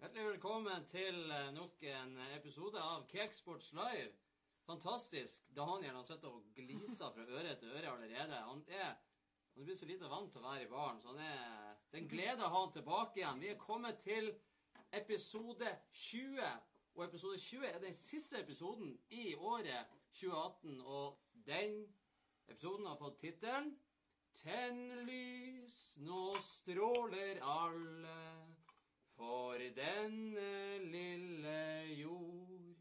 Hjertelig velkommen til eh, nok en episode av Cakesports Live. Fantastisk. Daniel har sittet og glisa fra øre til øre allerede. Han er han blir så lite vant til å være i baren, så han er Det er en glede å ha han tilbake igjen. Vi er kommet til episode 20. Og episode 20 er den siste episoden i året 2018. Og den episoden har fått tittelen Tenn lys, nå stråler alle for denne lille jord.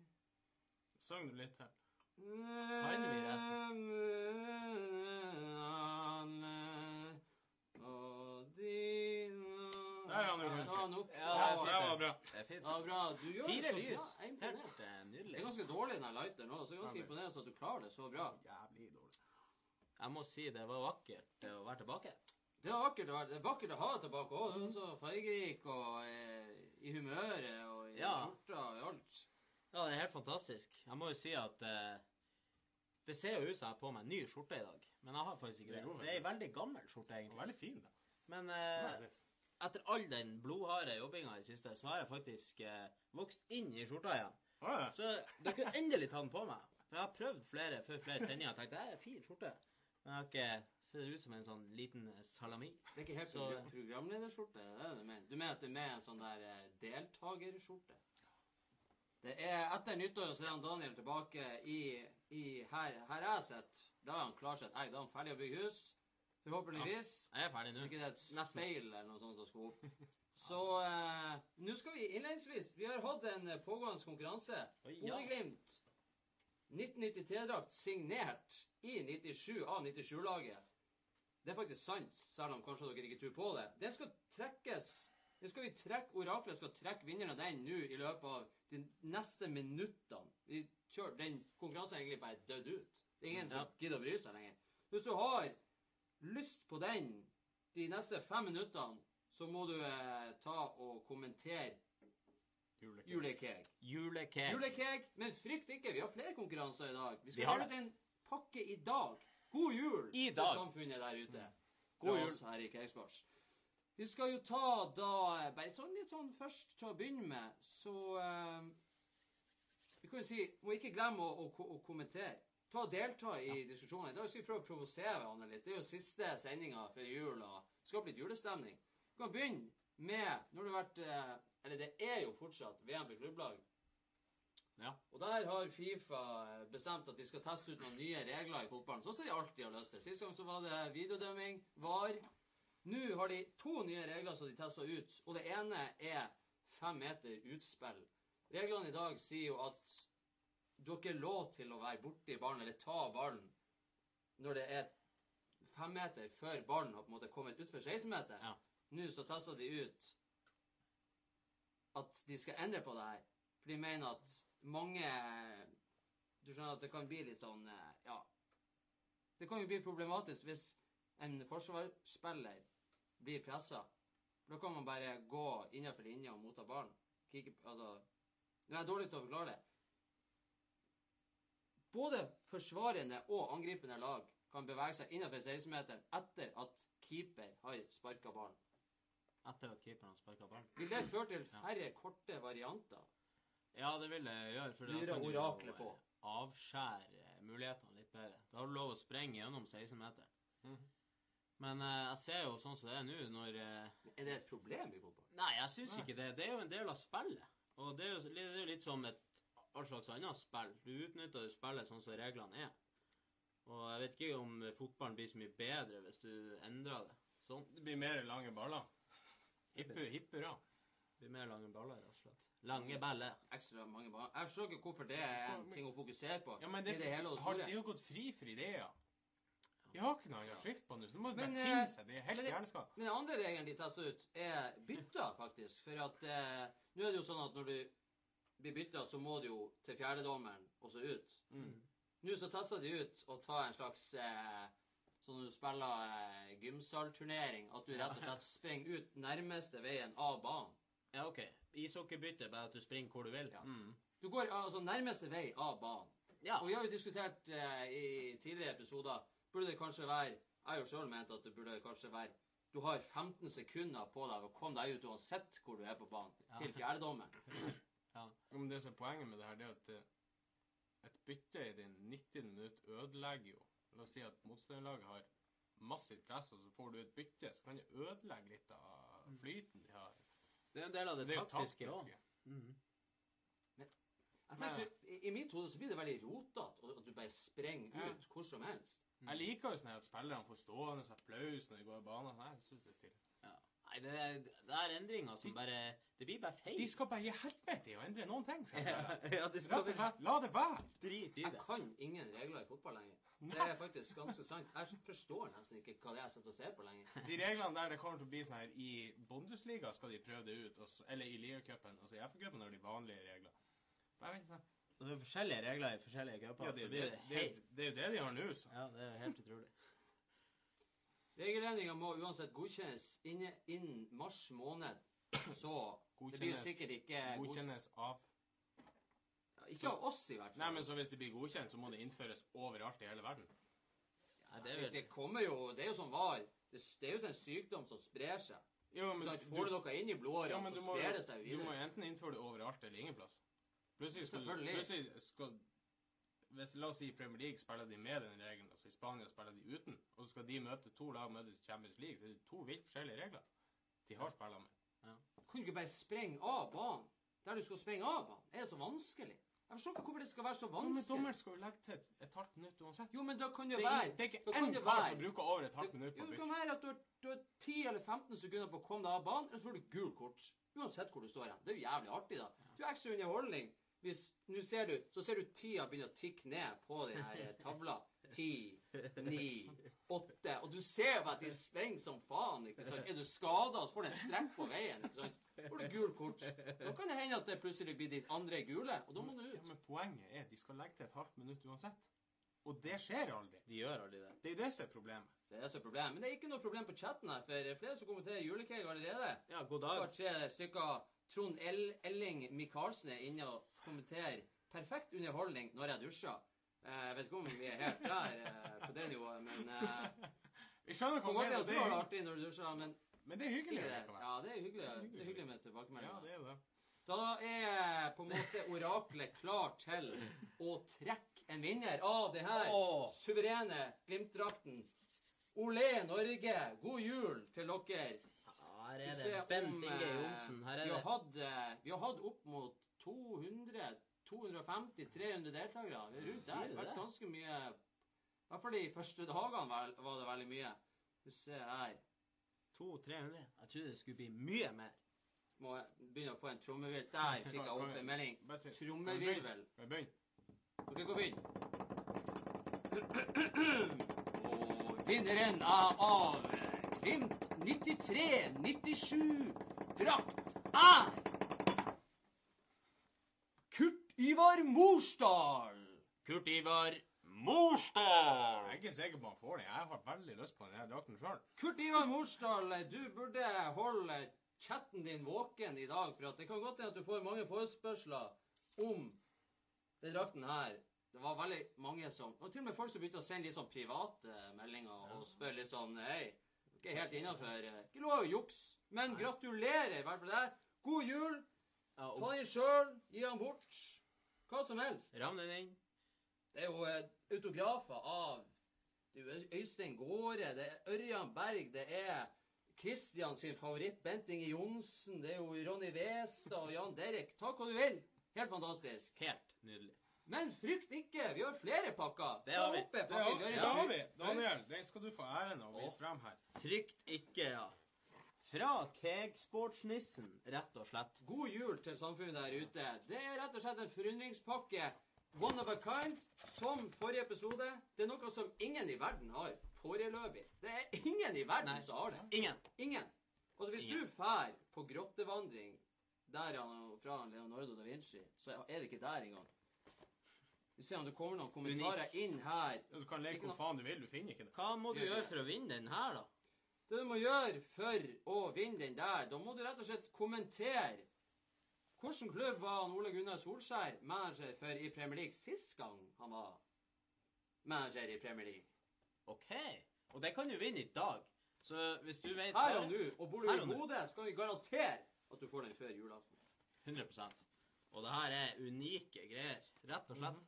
Sang du litt her? Kan vi Der er opp. Ja, Ja, Det var bra. Det er fint. ja, bra. Du gjør det Fire så lys. bra. Er imponert. Helt eh, Det nydelig. er ganske dårlig, den lighteren nå, så jeg er ganske imponerende at du klarer det så bra. Jævlig dårlig. Jeg må si det var vakkert eh, å være tilbake. Det er vakkert å, være- det er vakkert å ha deg tilbake òg. Du er så fargerik og eh, i humøret og i Ja. skjorta og i alt. Ja, det er helt fantastisk. Jeg må jo si at eh, det ser jo ut som jeg har på meg en ny skjorte i dag, men jeg har faktisk ikke Det det. Det er ei veldig gammel skjorte, var egentlig. Veldig fin, da. Men eh. Etter all den blodharde jobbinga i det siste, så har jeg faktisk eh, vokst inn i skjorta igjen. Ah, ja. Så dere kunne endelig ta den på meg. For jeg har prøvd flere før flere sendinger og tenkt det er fin skjorte. Men jeg har ikke ser ut som en sånn liten eh, salami. Det er ikke helt Så- program programlederskjorte? Det er det du mener? Du mener at det er med en sånn der eh, deltakerskjorte? Det er etter nyttår, så er han Daniel tilbake i, i her, her jeg sitter. Da er han klarsett egg. Da er han ferdig å bygge hus. Forhåpentligvis. Jeg er ferdig nå. Ikke det er et speil eller noe sånt som skal opp. Så eh, nå skal vi innledningsvis Vi har hatt en eh, pågående konkurranse. Oi, ja. Bodø-Glimt 1993-drakt signert i 97 av 97-laget. Det er faktisk sant, selv om kanskje dere ikke tror på det. Den skal trekkes den skal vi trekke, Oraklet skal trekke vinneren av den nå i løpet av de neste minuttene. Vi Den konkurransen er egentlig bare dødd ut. Det er ingen som gidder å bry seg lenger. Hvis du har lyst på den de neste fem minuttene, så må du eh, ta og kommentere julekeg. julekeg. Julekeg, men frykt ikke, vi har flere konkurranser i dag. Vi skal dele ut en pakke i dag. God jul I til dag. samfunnet der ute. God jul. her i Cakesports. Vi skal jo ta da eh, Bare sånn litt sånn først til å begynne med, så eh, Vi kan jo si Må ikke glemme å, å, å kommentere. Ta og Delta i diskusjonen. I dag skal vi prøve å provosere hverandre litt. Det er jo siste sendinga før jul og skape litt julestemning. Du kan begynne med Når du har vært eh, Eller det er jo fortsatt VM i klubblag. Ja. Og der har Fifa bestemt at de skal teste ut noen nye regler i fotballen. Sånn som de alltid har lyst til. Sist gang så var det videodømming, VAR. Nå har de to nye regler som de tester ut, og det ene er fem meter utspill. Reglene i dag sier jo at du har ikke lov til å være borti ballen eller ta ballen når det er fem meter før ballen har på en måte kommet utfor 16-meteren. Ja. Nå så tester de ut at de skal endre på det her. For de mener at mange Du skjønner at det kan bli litt sånn eh, Ja. Det kan jo bli problematisk hvis en forsvarsspiller blir pressa. Da kan man bare gå innenfor linja og motta ballen. Kikke, altså Nå er dårlig til å forklare det. Både forsvarende og angripende lag kan bevege seg innenfor 16-meteren etter at keeper har sparka ballen. Etter at keeperen har sparka ballen. Vil det føre til færre korte varianter? Ja, det vil det gjøre. For da Lurer kan du oraklet jo, på. eh, avskjære mulighetene litt bedre. Da har du lov å sprenge gjennom 16-meteren. Mhm. Men eh, jeg ser jo sånn som det er nå, når eh, Er det et problem i fotball? Nei, jeg syns ikke det. Det er jo en del av spillet. Og det er jo, det er jo litt som et all slags annet spill. Du utnytter jo spillet sånn som reglene er. Og jeg vet ikke om fotballen blir så mye bedre hvis du endrer det. Sånn. Det blir mer lange baller. Hippe, hippe hurra. Det blir mer lange baller, rett og slett. Lange baller. Ekstra mange baller. Jeg forstår ikke hvorfor det er en ting å fokusere på. Ja, men det, det hele har, de har gått fri for ideer. De har ikke noe annet skift på nå, så nå må de bare eh, finne seg. Det er helt men. Men den andre regelen de tester ut, er bytter, faktisk. For at eh, nå er det jo sånn at når du blir bytta, så må du jo til fjerdedommeren og så ut. Mm. Nå så tester de ut å ta en slags eh, Sånn når du spiller eh, gymsalturnering, at du rett og slett springer ut nærmeste veien av banen. Ja, OK. ishockeybytte, bare at du springer hvor du vil. Ja. Du går altså nærmeste vei av banen. Ja. Og vi har jo diskutert eh, i tidligere episoder Burde det kanskje være Jeg har jo sjøl ment at det burde kanskje være Du har 15 sekunder på deg å komme deg ut uansett hvor du er på banen, til fjerdedommeren. Men det som er poenget med det her, det er at eh, et bytte i din 90 minutt ødelegger jo La oss si at motstanderlaget har massivt press, og så får du et bytte, så kan det ødelegge litt av flyten de har. Det er en del av det, Det taktiske taktiske. altså, Jeg tror, i, I mitt hode så blir det veldig rotete at du bare sprenger Ja. ut hvor som helst. Jeg liker jo sånn at spillerne får stående applaus når de går i banen. Nei, jeg synes det er stille. Ja. Nei, det er, det er endringer som bare Det blir bare feil. De skal bare gi helvete i å endre noen ting. deg. ja, de Rett skal og være slett, la det være. drit i Jeg kan ingen regler i fotball lenger. Det er faktisk ganske sant. Jeg forstår nesten ikke hva det er jeg sitter og ser på lenger. De reglene der det kommer til å bli sånn her I Bundesliga skal de prøve det ut, også, eller i ligacupen. Altså i FA-cupen har de vanlige regler. Bare vent sånn. Det er forskjellige regler i forskjellige cuper. Ja, det, det, det, det det, det er jo det de har nå, så. Ja, det er helt utrolig. Regelendringa må uansett godkjennes inne innen mars måned. Så det blir sikkert ikke. Godkjennes av Ikke av oss, i hvert fall. Nei, men så hvis det blir godkjent, så må det innføres overalt i hele verden. Ja, det vel det kommer jo Det er jo som var. Det, det er jo en sykdom som sprer seg. Jo, men Sant? Får du noe inn i blodårene, ja, så sprer det seg videre. du må enten innføre det overalt eller ingen plass. Plutselig skal, Selvfølgelig. plutselig skal hvis, La oss si i Premier League spiller de med den regelen, altså i Spania spiller de uten. Og så skal de møte to lag møtes i Champions League. Så er det er to vilt forskjellige regler de har spilla med. Ja. Kan du ikke bare sprenge av banen der du skal sprenge av banen? Er det så vanskelig? Jeg forstår ikke hvorfor det skal være så vanskelig. Jo, men dommeren skal jo legge til et, et halvt minutt uansett. Jo, men da kan det Det er, være det er ikke én kar som bruker over et halvt Det, minutt på jo, bytte. det kan være at du har, du har 10 eller 15 sekunder på å komme deg av banen, eller så får du gul kort. Uansett hvor du står hen. Det er jo jævlig artig, da. Du har ekstra underholdning hvis Nå ser du, så ser du tida begynne å tikke ned på den her eh, tavla. Ti, ni, åtte Og du ser jo at de sprenger som faen. ikke sant? Er du skada, så får du en strekk på veien. ikke sant? får du gul kort. Da kan det hende at det plutselig blir ditt andre gule, og da må du ut. Ja, men poenget er at de skal legge til et halvt minutt uansett. Og det skjer aldri. De gjør aldri det. Det er det som er problemet. Det er så er problem. Men det er ikke noe problem på chatten her, for det er flere som kommenterer julecake allerede. Ja, god dag. dag. tre stykker. Trond El Elling Michaelsen er inne og kommenterer perfekt underholdning når jeg dusjer. Eh, Jeg vet ikke om vi er helt der eh, på det nivået, men eh, Vi skjønner hva du mener. Det er, artig når du dusjer, men men det er hyggelig. det. Ja, det er hyggelig, det er hyggelig med Ja, det er det. Da er på en måte oraklet klar til å trekke en vinner av det her oh. suverene Glimt-drakten. Olé Norge, god jul til dere. Her er det Bent om, Inge Johnsen. Her Vi er har det hatt, vi har hatt opp mot 200, 250, 300 deltakere. Er rundt der. Det har vært ganske mye I hvert fall de første dagene var, det veldig mye. Vi ser her. 200-300. Jeg trodde det skulle bli mye mer. Må begynne å få en trommevirvel. Der fikk jeg opp en melding. Trommevirvel. Kan vi? Dere kan begynne. Og vinneren av, av Glimt 93-97-drakt er Kurt Ivar Morsdal. Kurt Ivar Morsdal! Jeg er ikke sikker på om han får den. Jeg har veldig lyst på denne drakten sjøl. Kurt Ivar Morsdal, du burde holde chatten din våken i dag, for at det kan godt hende at du får mange forespørsler om den drakten her. Det var veldig mange som Og til og med folk som begynte å sende litt sånn private meldinger og spørre litt sånn Hei, ikke helt innafor. Ikke lov å jukse. Men gratulerer i hvert fall der. God jul. Ta den sjøl. Gi den bort. Hva som helst. ram den inn. Det er jo eh, autografer av det er Øystein Gaare, det er Ørjan Berg, det er Kristian sin favoritt, Bent Inge Johnsen, det er jo Ronny Westad og Jan Derek. Ta hva du vil. Helt fantastisk. Helt nydelig. Men frykt ikke, vi har flere pakker. Det har vi. Oppe, Det har, det vi. Daniel, den skal du få æren av å vise frem her. Frykt ikke, ja. Fra Kegsportsnissen, rett og slett. God jul til samfunnet der ute. Det er rett og slett en forundringspakke. One of a kind, som forrige episode. Det er noe som ingen i verden har foreløpig. Det er ingen i verden Nei. som har det. Ingen. Ingen. Altså, hvis Ingen. du fær på grottevandring der han, fra Leonardo da Vinci, så er det ikke der engang. Vi ser om det kommer noen kommentarer inn her. Du kan leke hvor faen du vil, du finner ikke det. Hva må du gjøre for å vinne den her, da? Det du må gjøre for å vinne den der, da må du rett og slett kommentere Hvilken klubb var han Ole Gunnar Solskjær manager for i Premier League sist gang han var manager i Premier League? OK. Og det kan du vinne i dag. Så hvis du vet Her og nå. Og bor du i. Bodø, skal vi garantere at du får den før julaften. 100% Og det her er unike greier, rett og slett.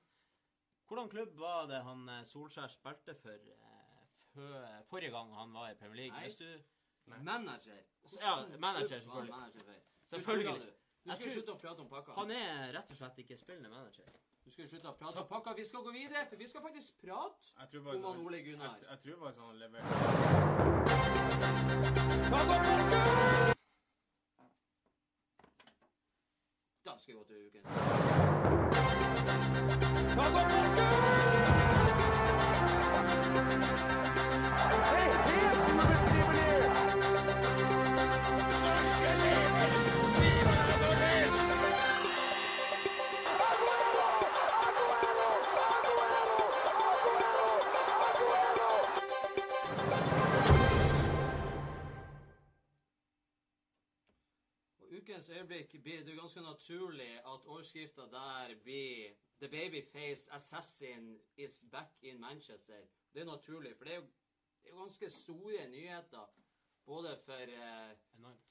Hvordan klubb var det han eh, Solskjær spilte for eh, forrige gang han var i Premier League? Nei. Hvis du Manager. Ja, manager, selvfølgelig. Manager? Selvfølgelig. Du Du, du Jeg skal slutte å prate om pakka. Han er rett og slett ikke spillende manager. Du skal slutte å prate om pakka. Vi skal gå videre, for vi skal faktisk prate om han sånn, Ole Gunnar. jeg tror bare sånn han leverte Da skal vi gå til uken. Blir det ganske naturlig at overskrifta der blir The babyface assassin is back in Manchester. Det er naturlig, for det er jo, det er jo ganske store nyheter. Både for, eh,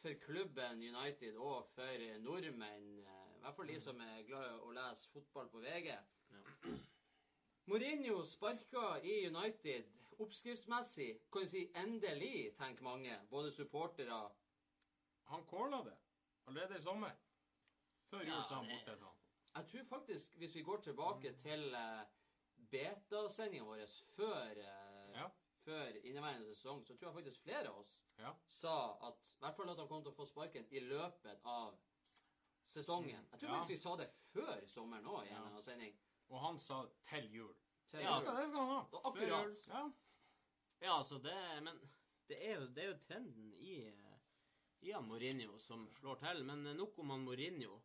for klubben United og for nordmenn. eh, I hvert fall de som er glad i å lese fotball på VG. Ja. Mourinho sparka i United oppskriftsmessig. Kan du si endelig, tenker mange. Både supportere Han calla det allerede i sommer. Før jul Ja, sa han det- borte sånn. Jeg tror faktisk, hvis vi går tilbake til uh, betasendinga vår før, eh, Ja. før inneværende sesong, så tror jeg faktisk flere av oss Ja. sa at i hvert fall at han kom til å få sparken i løpet av sesongen. Jeg tror Ja. faktisk vi sa det før sommeren òg, i en Ja. sending. Og han sa til jul. Til Ja. Det skal, det skal han ha. Da, akkurat. Før- Ja. Ja, altså det Men det er jo, det er jo trenden i, eh, Mourinho som slår til. Men eh, nok om han Mourinho.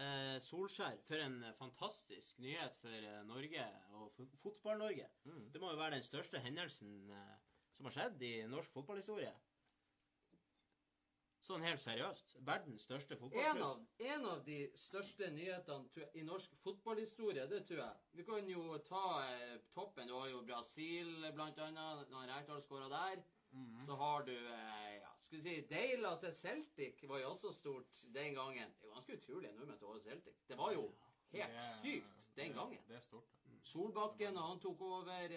Eh, Solskjær, for en eh, fantastisk nyhet for eh, Norge og Fotball-Norge. Mm. Det må jo være den største hendelsen eh, som har skjedd i norsk fotballhistorie. Sånn helt seriøst. Verdens største En fotballklubb. av, en av de største nyhetene i norsk fotballhistorie, det tror jeg Vi kan jo ta eh, toppen. Du har jo Brasil, blant annet. Når Rekdal skåra der. Mhm. Så har du eh, vi si, Deila til Celtic var jo også stort den gangen. Det er ganske utrolig nordmenn til over Celtic. Det var jo helt Det- sykt den det- gangen. Det er stort. Solbakken, og han tok over eh,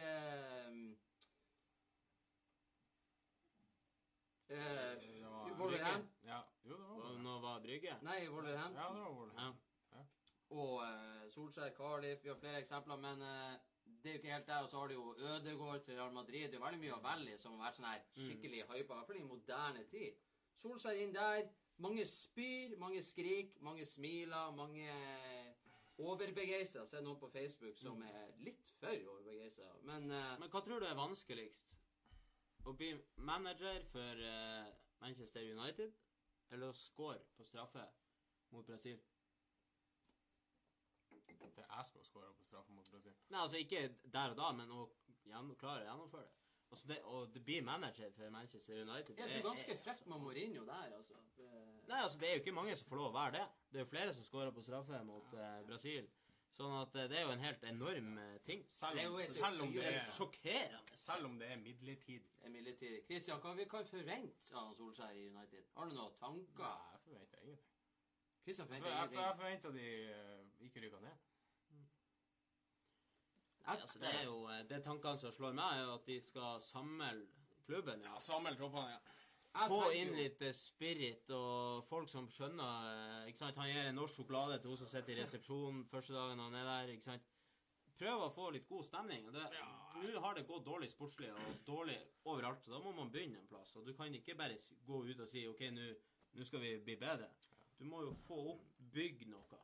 eh, Det var- Wolverhampton. Ja. Jo, det var nå var Brygge. Nei, Wolverhampton. Ja, det var Wolverhampton. Ja. Og eh, Solskjær, Cardiff, vi har flere eksempler, men eh, det er jo ikke helt der. Og så har du jo Ødegaard til Real Madrid. Det er veldig mye velge i som har vært sånn her skikkelig hypa, i hvert fall i moderne tid. Solskjær inn der. Mange spyr, mange skrik, mange smiler, mange overbegeistra. Ser noen på Facebook som er litt for overbegeistra. Men uh, Men hva tror du er vanskeligst? Å bli manager for uh, Manchester United, eller å score på straffe mot Brasil? Det er jeg skal skåre på straffe mot Brasil. Nei, altså ikke der og da, men å gjennom, klare å gjennomføre det. Altså det, og det blir manager for Manchester United ja, du det er ganske frekk med Mourinho der, altså. Det, Nei, altså det er jo ikke mange som får lov å være det. Det er jo flere som skårer på straffe mot eh, Brasil. Sånn at eh, det er jo en helt enorm eh, ting. Selv Det er om, selv om det det er er Sjokkerende. selv om det er midlertidig. det er midlertidig. Christian, hva vi kan forvente av Solskjær i United? Har du noen tanker? Nei, jeg forventer ingenting. Christian For forventer jeg, for ingenting. jeg forventer de eh, ikke rykker ned. Nei, altså det er jo eh, Det tankene som slår meg, er jo at de skal samle klubben. Ja, samle troppene, ja. Jeg Få inn jo- litt eh, spirit og folk som skjønner ikke sant? Han gir en norsk sjokolade til hun som sitter i resepsjonen første dagen han er der. ikke sant? Prøv å få litt god stemning. og ja. Nå har det gått dårlig sportslig og dårlig overalt, så da må man begynne en plass. og Du kan ikke bare gå ut og si OK, nå nå skal vi bli bedre. Du må jo få opp, bygge noe.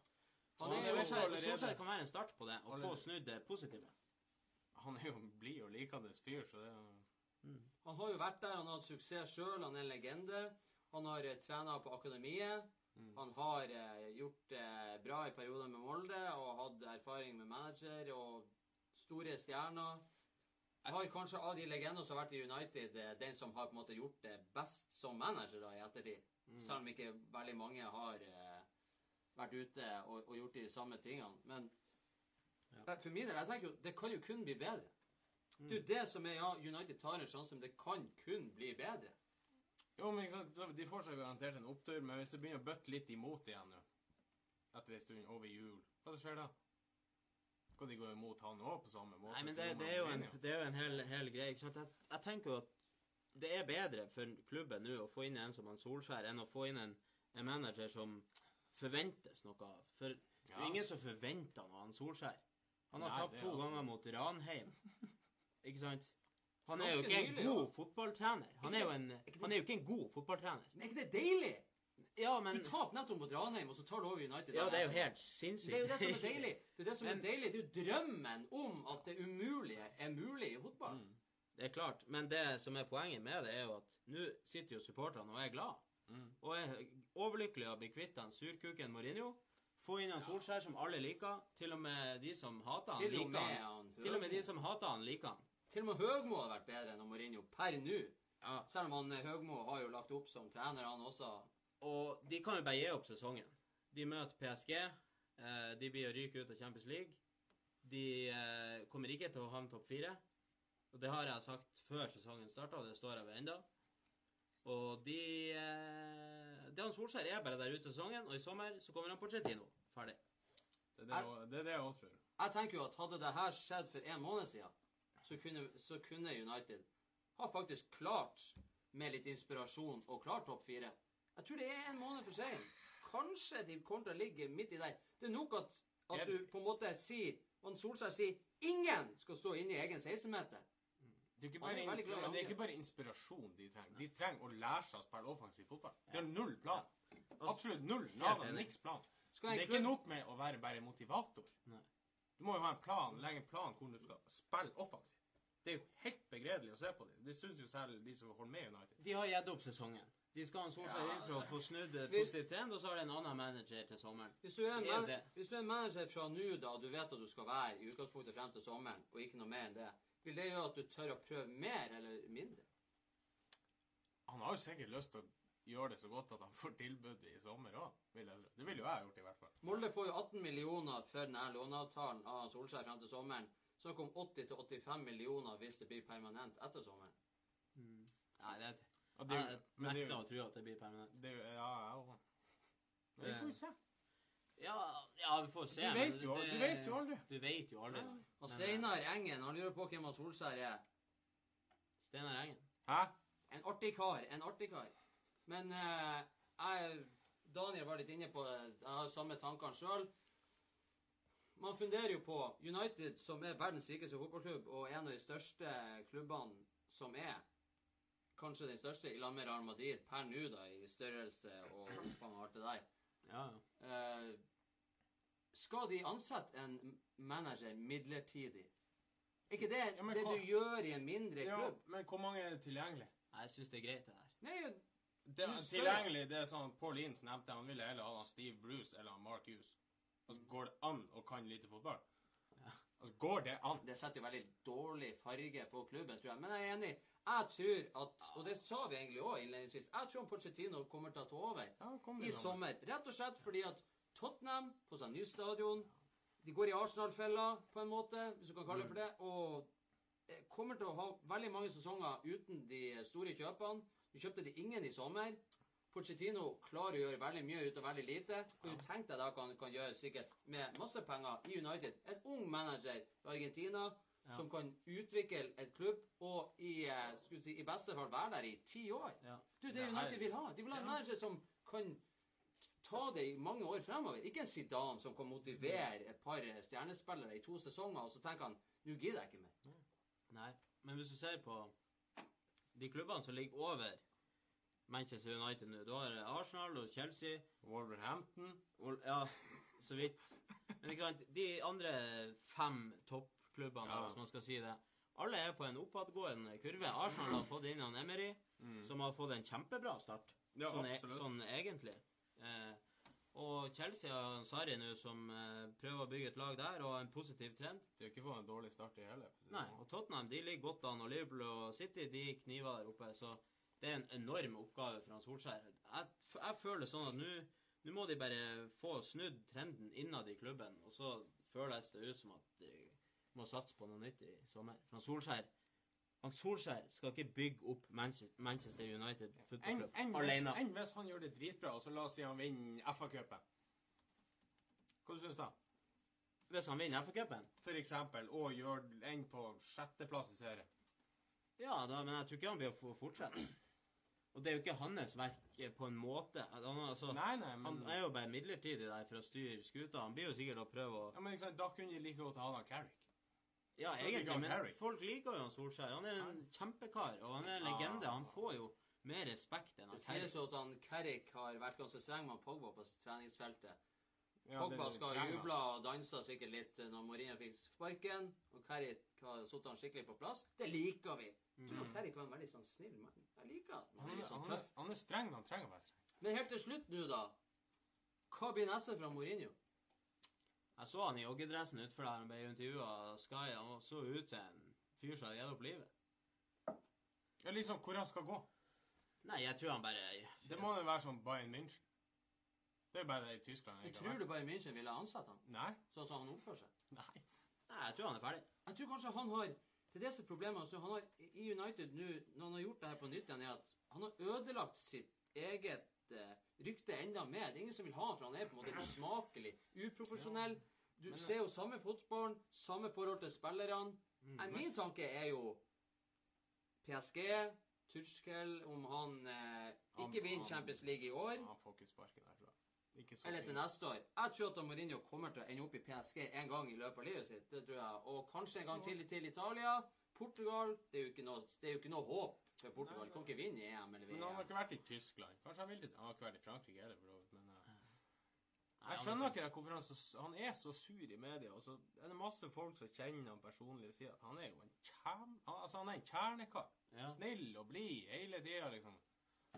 Han er jo Solskjær Solskjær kan være en start på det, og få snudd det positive. Han er jo en blid og likende fyr, så det er Han har jo vært der, han har hatt suksess sjøl, han er en legende. Han har uh, trena på akademiet. Mm. Han har eh, gjort det bra i perioder med Molde og hatt erfaring med manager og store stjerner. Jeg har kanskje av de legendene som har vært i United, eh, den som har på en måte gjort det best som manager da, i ettertid. Mm. Selv om ikke veldig mange har eh, vært ute og, og gjort de samme tingene. Men Ja. for min del, jeg tenker jo, det kan jo kun bli bedre. Det er jo det som er, ja, United tar en sjanse, men det kan kun bli bedre. Jo, men ikke sant, De får seg garantert en opptur, men hvis det begynner å bøtte litt imot igjen nå, etter en stund over jul, hva skjer da? Skal de gå imot han òg på samme måte? Nei, men det, det, er jo en, det er jo en hel, hel greie. ikke sant? Jeg, jeg tenker jo at det er bedre for klubben nå å få inn en som han Solskjær enn å få inn en, en manager som forventes noe av. For det er ingen som forventer noe av han Solskjær. Han har Nei, tapt to ganger mot Ranheim. Ikke sant? Han er jo ikke en god fotballtrener. Han er jo en, han er jo ikke en god fotballtrener. Men er ikke det deilig? Ja, men Du taper nettopp mot Ranheim, og så tar du over United. Ja, det er jo helt sinnssykt. Det er jo det som er deilig. Det er det som er deilig. Det er jo drømmen om at det umulige er mulig i fotball. Mm. Det er klart, men det som er poenget med det, er jo at nå sitter jo supporterne og er glad. Mm. Og er overlykkelig å bli kvitt den surkuken Mourinho. Få inn han Solskjær, som alle liker. Til og med de som hater han, liker han. han Til og med de som hater han, liker han. Til og med Høgmo hadde vært bedre enn Mourinho per nå. Ja. Selv om han eh, Høgmo har jo lagt opp som trener, han også. Og de kan jo bare gi opp sesongen. De møter PSG. Eh, de blir å ryke ut av Champions League. De eh, kommer ikke til å havne topp fire. Og det har jeg sagt før sesongen starta, og det står jeg ved ennå. Og de eh, Det han Solskjær er bare der ute i sesongen, og i sommer så kommer han Pochettino. Ferdig. Det er det, jeg- det er det jeg også tror. Jeg tenker jo at hadde det her skjedd for en måned siden, så kunne, så kunne United ha faktisk klart, med litt inspirasjon, å klare topp fire. Jeg tror det er en måned for seint. Kanskje de kommer til å ligge midt i der. Det er nok at, at du på en måte sier og Solskjær sier ingen skal stå inne i egen 16-meter. Det er, bare, er glad men det er ikke bare inspirasjon de trenger. De trenger å lære seg å spille offensiv fotball. De har null plan. Absolutt null. Nada, niks plan. Så det er ikke nok med å være bare motivator. Du må jo ha en plan, legge en plan hvordan du skal spille offensivt. Det er jo helt begredelig å se på det. Det syns jo selv de som holder med United. De har gitt opp sesongen. De skal ha en Solskjær Ja. inn for å få snudd det positivt trend, og så har de en annen manager til sommeren. Hvis du, er en man, er en manager fra nå, da, du vet at du skal være i utgangspunktet frem til sommeren, og ikke noe mer enn det, vil det gjøre at du tør å prøve mer eller mindre? Han har jo sikkert lyst til å gjøre det så godt at han får tilbud i sommer òg. Det ville jo jeg gjort, i hvert fall. Molde får jo 18 millioner for denne låneavtalen av Solskjær frem til sommeren. Snakk om 80-85 millioner hvis det blir permanent etter sommeren. Nei, det er er Jeg er nekter å tro at det blir permanent. det Ja, jeg òg. Vi får jo se. Ja, ja, vi får se. Du vet jo, det- du vet jo aldri. Du vet jo aldri. Nei. Og Men, Steinar Engen han lurer på hvem han Solskjær er. Steinar Engen. Hæ? En artig kar. En artig kar. Men eh, jeg Daniel var litt inne på det. Jeg har samme tankene sjøl. Man funderer jo på United, som er verdens rikeste fotballklubb, og en av de største klubbene som er Kanskje den største, i lag med Real Madrid per nå, da, i størrelse og faen meg alt det der. Ja, ja. Eh, skal de ansette en manager midlertidig? Er ikke det Ja, det hva- du gjør i en mindre Ja, klubb? men hvor mange er det tilgjengelig? Nei, Jeg syns det er greit, det der. Nei, Det er tilgjengelig, det er sånn Paul Inns nevnte, han ville heller ha Steve Bruce eller Mark Hughes. Altså, går det an å kan lite fotball? Ja. Altså, går det an? det setter jo veldig dårlig farge på klubben, tror jeg. Men jeg er enig. Jeg tror at, og det sa vi egentlig òg innledningsvis, jeg tror Pochettino kommer til å ta over Ja, i sommer. Rett og slett fordi at Tottenham får seg ny stadion. De går i Arsenal-fella, på en måte, hvis du kan kalle det for det. Og eh, kommer til å ha veldig mange sesonger uten de store kjøpene. Du kjøpte de ingen i sommer. Pochettino klarer å gjøre veldig mye ut av veldig lite. Hva du tenker deg da kan, kan gjøre sikkert med masse penger i United. En ung manager fra Argentina Ja. som kan utvikle et klubb og i, eh, si, i beste fall være der i ti år. Ja. Du, det Det United vil ha. De vil ha en manager som kan ta det i mange år fremover. Ikke en Zidane som kan motivere et par stjernespillere i to sesonger, og så tenker han nå gidder jeg ikke mer. Nei, men hvis du ser på de klubbene som ligger over Manchester United nå Du har Arsenal og Chelsea Wolverhampton. Ja, så vidt. Men ikke sant, de andre fem toppklubbene, Ja. hvis man skal si det, alle er på en oppadgående kurve. Arsenal har fått inn han Emery, som har fått en kjempebra start. Mm. Ja, sånn, e- sånn egentlig. Eh, og Chelsea har Sarri nå, som eh, prøver å bygge et lag der, og en positiv trend. De har ikke fått en dårlig start i hele. Nei, sånn. og Tottenham de ligger godt an, og Liverpool og City de kniver der oppe. Så det er en enorm oppgave for han Solskjær. Jeg, jeg føler sånn at nå Nå må de bare få snudd trenden innad i klubben, og så føles det ut som at de må satse på noe nytt i sommer. For Solskjær han Solskjær skal ikke bygge opp Manchester United hvis, alene. enn hvis han gjør det dritbra, og så la oss si han vinner FA-cupen. Hva syns du da? Hvis han vinner FA-cupen? For eksempel, og gjør en på sjetteplass i serien. Ja, da, men jeg tror ikke han blir å fortsette. Og det er jo ikke hans verk eh, på en måte. Han, altså, Nei, nei, men, han er jo bare midlertidig der for å styre skuta. Han blir jo sikkert å prøve å ja, men Da kunne de like godt ha han Carrick. Ja, egentlig, men folk liker jo han Solskjær. Han er en kjempekar, og han er en legende. Han får jo mer respekt enn Det han sies Carrick. jo at han Carrick har vært ganske streng med Pogba på treningsfeltet. Ja, Pogba det- det skal juble og danse sikkert litt når Mourinho fikk sparken, og Carrick har satt han skikkelig på plass. Det liker vi. Jeg tror at Carrick var en veldig sånn snill mann. Jeg liker at han Han er litt sånn tøff. han er streng når han trenger å være streng. Men helt til slutt nå, da. Hva blir neste fra Mourinho? Jeg så han i joggedressen utenfor der han ble intervjua av Sky. Han så ut til en fyr som hadde gitt opp livet. Ja, liksom hvor han skal gå. Nei, jeg tror han bare Det må jo være som Bayern München. Det er bare det i Tyskland. Men tror du Bayern München ville ansatt ham? Nei. sånn som han oppfører seg? Nei. Nei, jeg tror han er ferdig. Jeg tror kanskje han har Det er det som er problemet. Altså, han har, I United nå, når han har gjort det her på nytt igjen, er at han har ødelagt sitt eget eh, rykte enda mer. Det er ingen som vil ha han, for han er på en måte usmakelig, uprofesjonell. Du Men- ser jo samme fotballen, samme forhold til spillerne. Mm. min tanke er jo PSG, Turskel, om han eh, ikke vinner Champions League i år. Han får ikke sparken der, tror jeg. Eller til neste år. Jeg tror at Mourinho kommer til å ende opp i PSG en gang i løpet av livet sitt. Det tror jeg. Og kanskje en gang til til Italia. Portugal. Det er jo ikke noe, det er jo ikke noe håp for Portugal. De kan ikke vinne EM eller Men han har ikke vært i Tyskland. Kanskje han vil til Han har ikke vært i Frankrike heller, for så vidt. Men uh, Nei, jeg skjønner er ikke hvorfor han, så, han er så sur i media. Og så er det masse folk som kjenner han personlig og sier at han er jo en kjern... han- Altså, han er en kjernekar. Ja. Snill og blid hele tida, liksom.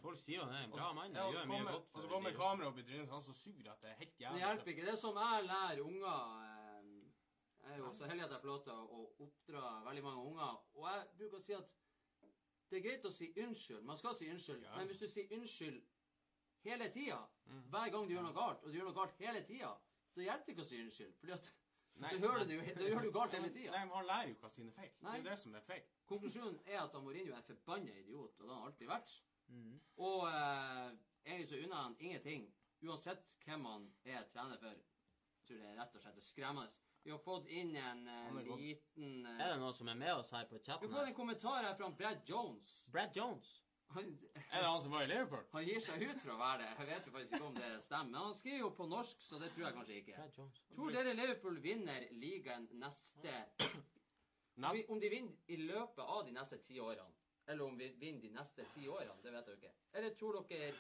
Folk sier han er en bra mann. ja, og så kommer- Og så kommer kameraet opp i trynet, så er så sur at det er helt Det hjelper ikke. Det er som jeg lærer unger eh, Jeg er jo så heldig at jeg får lov til å oppdra veldig mange unger. Og jeg bruker å si at det er greit å si unnskyld. Man skal si unnskyld. Ja. Men hvis du sier unnskyld hele tida, Mm. hver gang du gjør noe galt, og du gjør noe galt hele tida, da hjelper det ikke å si unnskyld. Fordi at Nei, da gjør du det jo da gjør du galt hele tida. Nei, men han lærer jo ikke av sine feil. Nei. Det er det som er feil. Konklusjonen er at Mourinho er forbanna idiot, og det har han alltid vært. Mm. Og eh, egentlig så unner han ingenting, uansett hvem han er trener for. Jeg tror det er rett og slett skremmende. Vi har fått inn en uh, liten uh, Er det noen som er med oss her på chatten? Vi har fått en kommentar her fra Brad Jones. Brad Jones. Han, Er det han som var i Liverpool? han gir seg ut for å være det. Jeg vet jo faktisk ikke om det stemmer. Men han skriver jo på norsk, så det tror jeg kanskje ikke. Brad Jones. Tror dere Liverpool vinner ligaen neste Nei. Om de vinner i løpet av de neste ti årene, eller om vi vinner de neste ti årene, det vet jeg jo ikke. Eller tror dere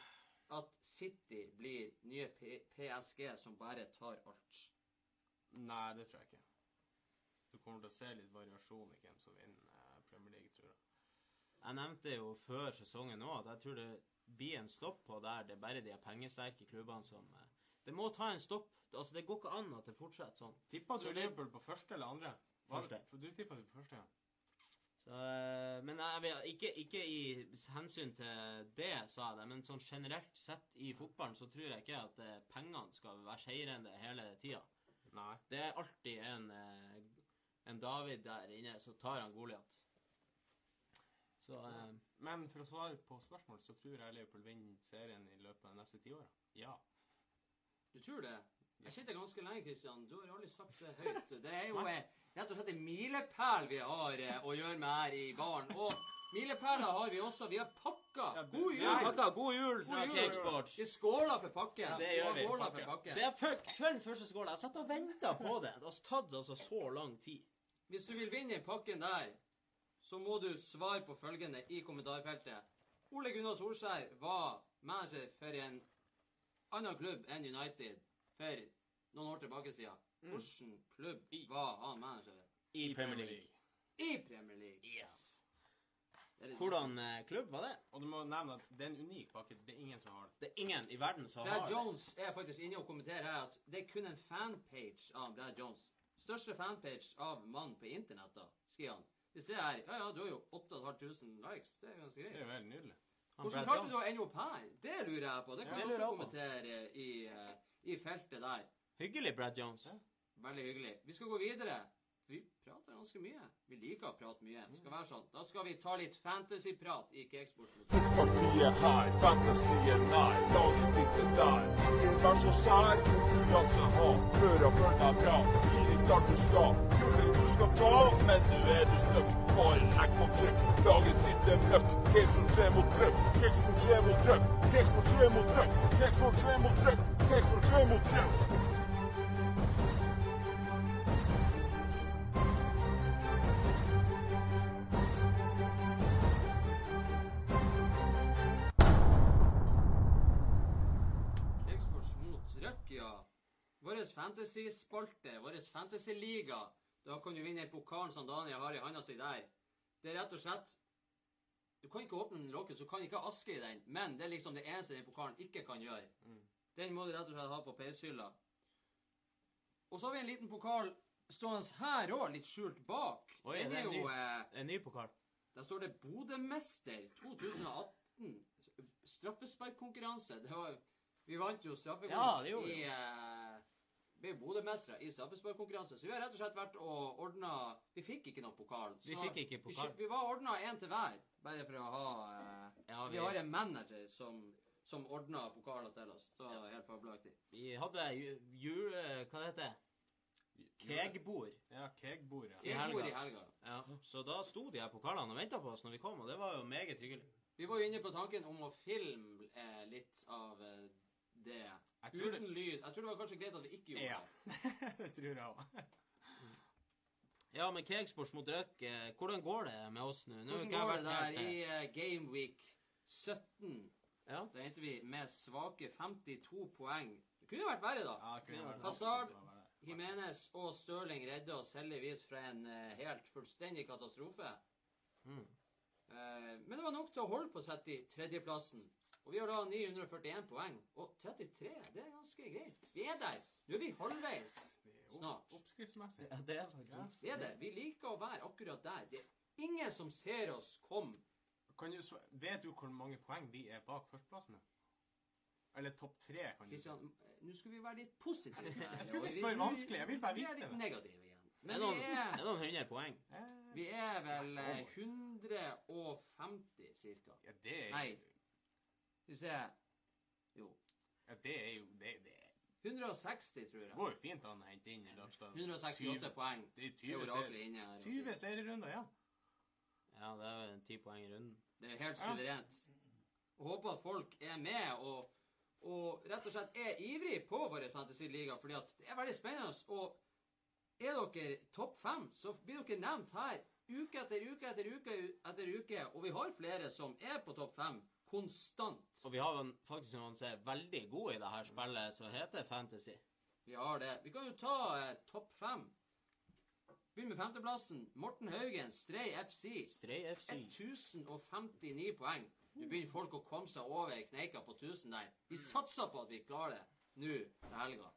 at City blir nye P PSG som bare tar alt? Nei, det tror jeg ikke. Du kommer til å se litt variasjon i hvem som vinner eh, Premier League, tror jeg. Jeg nevnte jo før sesongen òg at jeg tror det blir en stopp på der det er bare de pengesterke klubbene som eh, Det må ta en stopp. Altså, Det går ikke an at det fortsetter sånn. Tippa du Liverpool på første eller andre? Første. For du tippa på første, ja. Så, eh, men jeg ikke, ikke i hensyn til det, sa jeg det, men sånn generelt sett i fotballen så tror jeg ikke at eh, pengene skal være seirende hele tida. Nei. Det er alltid en, eh, en David der inne, så tar han Goliat. Så eh, Men for å svare på spørsmålet, så tror jeg Liverpool vinner serien i løpet av de neste ti åra. Ja. Du tror det? Jeg sitter ganske lenge, Kristian. Du har aldri sagt det høyt. Det er jo rett og slett en milepæl vi har eh, å gjøre med her i baren. Og milepæler har vi også. Vi har pakka. Ja, God jul! pakka god jul fra. Cakesports. Vi skåler for pakken. det gjør vi. Skåler for pakken. Det er kveldens første skål. Jeg satt og venta på det. Det har tatt altså så lang tid. Hvis du vil vinne pakken der, så må du svare på følgende i kommentarfeltet. Ole Gunnar Solskjær var manager for en annen klubb enn United for år tilbake siden. Hvilken klubb var han manager i? I Premier League. I Premier League. Yes. Det er Hvordan eh, klubb var det? Og du må nevne at det er en unik pakke. Det er ingen som har det. Det er ingen i verden som har Brad det. Jones er faktisk inne og kommenterer her at det er kun en fanpage av Brad Jones. Største fanpage av mann på internett, da, skriver han. Vi ser her Ja, ja, du har jo 8500 likes. Det er ganske Det greit. er jo helt nydelig. Han Hvordan Brad klarte du Jones. å ende opp her? Det lurer jeg på. Det kan Ja, du det også jeg på. kommentere i, eh, i feltet der. Hyggelig, Brad Jones. Ja. Veldig hyggelig. Vi skal gå videre. Vi prater ganske mye. Vi liker å prate mye. Det skal være sånn. Da skal vi ta litt fantasyprat i Cakesporten. Partiet her, fantasien nær, laget ditt er der. Ikke vær så sær, konkurranse ha. Hør og følg deg bra. Gi litt alt du skal. Gullet du skal ta, men nå er du stuck. Bare legg på trykk. Laget ditt er møkk. Kexport 3 mot trykk. Kakesport 3 mot trykk. Kakesport 3 mot trykk. Kexport 3 mot trykk. Kexport 3 mot trykk. Fantasy-spalte, vår fantasy-liga. Da kan du vinne pokalen som Daniel har i handa si der. Det er rett og slett Du kan ikke åpne den lokket, så kan ikke ha aske i den. Men det er liksom det eneste den pokalen ikke kan gjøre. Mm. Den må du rett og slett ha på peishylla. Og så har vi en liten pokal stående her òg, litt skjult bak. Oi, det er er jo ny. eh, En ny pokal. Der står det Bodømester 2018. Straffesparkkonkurranse. Vi vant jo Ja, straffekonkurranse det i eh, Vi er Bodømestere i straffesparkkonkurranse, så vi har rett og slett vært og ordna Vi fikk ikke noe pokal. Vi fikk ikke pokal. Vi, vi var ordna én til hver, bare for å ha eh, Ja, vi, har en manager som, som ordna pokaler til oss. Det var helt fabelaktig. Vi hadde jul... Hva Hva det heter Kegbord. Ja, kegbord, ja. I helga. i helga. helga. Ja, så da sto de her pokalene og venta på oss når vi kom, og det var jo meget hyggelig. Vi var jo inne på tanken om å filme eh, litt av eh, det. Jeg tror Uten lyd. Jeg tror det var kanskje greit at vi ikke gjorde Ja. det. det tror jeg òg. Ja, men kegsports mot Røk, eh, hvordan går det med oss nå? Nå Hvordan går det der eh, i uh, Gameweek 17? Ja. Da endte vi med svake 52 poeng. Det kunne vært verre, da. Ja, kunne vært Hazard. Jimenez og Stirling redde oss heldigvis fra en uh, helt fullstendig katastrofe. Mm. Uh, men det var nok til å holde på 33.-plassen. Og vi har da 941 poeng. Og 33, det er ganske greit. Vi er der. Nå er vi halvveis Vi snart. opp, oppskriftsmessig. Ja, det er faktisk oppskrift. Vi er det. Vi liker å være akkurat der. Det er ingen som ser oss komme. Kan du, vet du hvor mange poeng vi er bak førsteplassen? Eller topp tre, kan du si. Kristian, nå skal vi være litt positive. Jeg skulle ikke spørre vanskelig, jeg vil bare vite. Vi er litt det. negative igjen. Men er noen, det er, er noen hundre poeng. Eh, vi er vel eh, 150 cirka. Ja, det er Nei. Skal vi se Jo. Ja, det er jo det, det, 160, tror jeg. det går jo fint an å hente inn i løpet av 168 poeng. Det er er 20, oraklet inne her. 20 serierunder, ja. Ja, det er vel ti poeng i runden. Det er helt suverent. Jeg håper at folk er med og, og rett og slett er ivrig på vår fantasy-liga, fordi at det er veldig spennende. Og er dere topp fem, så blir dere nevnt her uke etter uke etter uke etter uke. Og vi har flere som er på topp fem konstant. Og vi har en, faktisk noen som er veldig gode i det her spillet, som heter Fantasy. Vi har det. Vi kan jo ta eh, topp fem. Begynner med femteplassen. Morten Haugen, Stray FC. Stray FC. 1059 poeng. Nå begynner folk å komme seg over kneika på 1000 der. Vi satser på at vi klarer det nå til helga.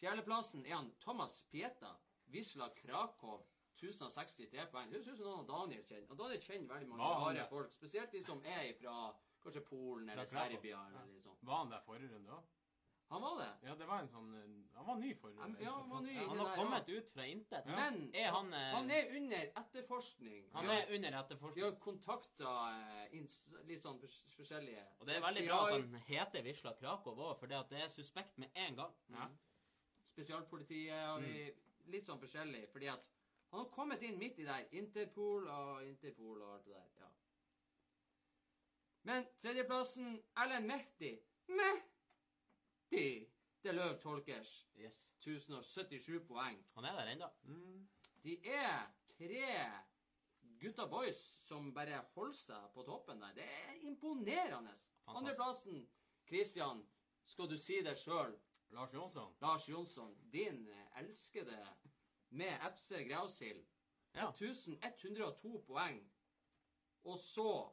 Fjerdeplassen er han Thomas Pieta. Wisla Krakow. 1063 poeng. Det høres ut som noen av Daniel kjenner. Og Daniel kjenner veldig mange rare folk. Spesielt de som er fra kanskje Polen eller Serbia eller ja. sånn. Var han der forrige runde òg? Han var det. Ja, det var en sånn Han var ny forrige runde. Ja, han var ny. Han har der, kommet ut fra intet. Ja. Men Er han eh, han er under etterforskning. han er under etterforskning. Vi har kontakta litt sånn fors forskjellige Og det er veldig bra at han heter Visla Krakow òg, for det at det er suspekt med en gang. Ja. Spesialpolitiet har vi, litt sånn forskjellig, fordi at han har kommet inn midt i der. Interpol og Interpol og alt det der. Men tredjeplassen Erlend Mehdi. Mehdi! Det er løv tolkers. Yes. 1077 poeng. Han er der ennå. Mm. De er tre gutta boys som bare holder seg på toppen der. Det er imponerende. Andreplassen, Christian, skal du si det sjøl. Lars Jonsson. Lars Jonsson, din elskede med FC Grausild. Ja. 1102 poeng. Og så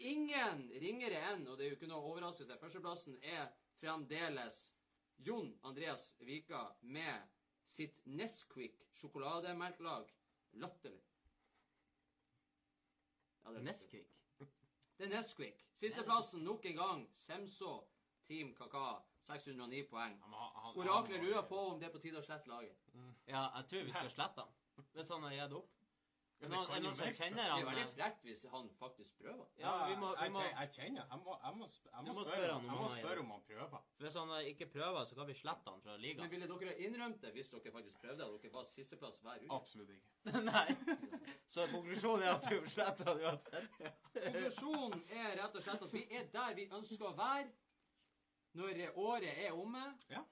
Ingen ringere enn, og det er jo ikke noe overraskelse, førsteplassen er fremdeles Jon Andreas Vika med sitt Nesquik sjokolademelklag. Latterlig. Ja, det er. Nesquik. Det er Nesquik. Sisteplassen nok en gang. Semso, Team Kaka. 609 poeng. Oraklet lurer på om det er på tide å slette laget. Ja, jeg tror vi skal slette han. Hvis han har gitt opp. Ja, han, det er noen som kjenner han? Det er veldig eh, frekt hvis han faktisk prøver. Ja, vi må, vi må, jeg, kjenner Jeg må, jeg må, jeg må, spørre, spørre han om jeg må han spørre om han prøver. hvis han eh, ikke prøver, så kan vi slette han fra Men ville dere ha innrømt det hvis dere faktisk prøvde? At dere var sisteplass hver uke? Absolutt ikke. Nei. Så konklusjonen er at vi sletter han uansett. Konklusjonen er rett og slett at vi er der vi ønsker å være når året er omme. Ja.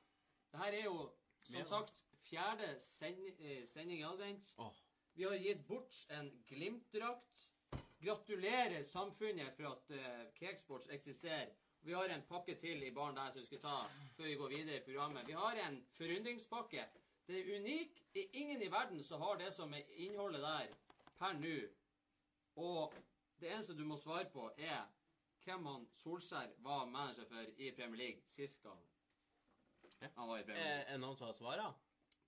Dette er jo, som sagt, fjerde send, eh, sending i advent. Åh. Vi har gitt bort en Glimt-drakt. Gratulerer samfunnet for at uh, Cakesports eksisterer. Vi har en pakke til i baren der som vi skal ta før vi går videre i programmet. Vi har en forundringspakke. Det er unik. Det er ingen i verden som har det som er innholdet der per nå. Og det eneste du må svare på, er hvem han Solskjær var manager for i Premier League sist gang han var i Premier League. Er er det noen som har svara?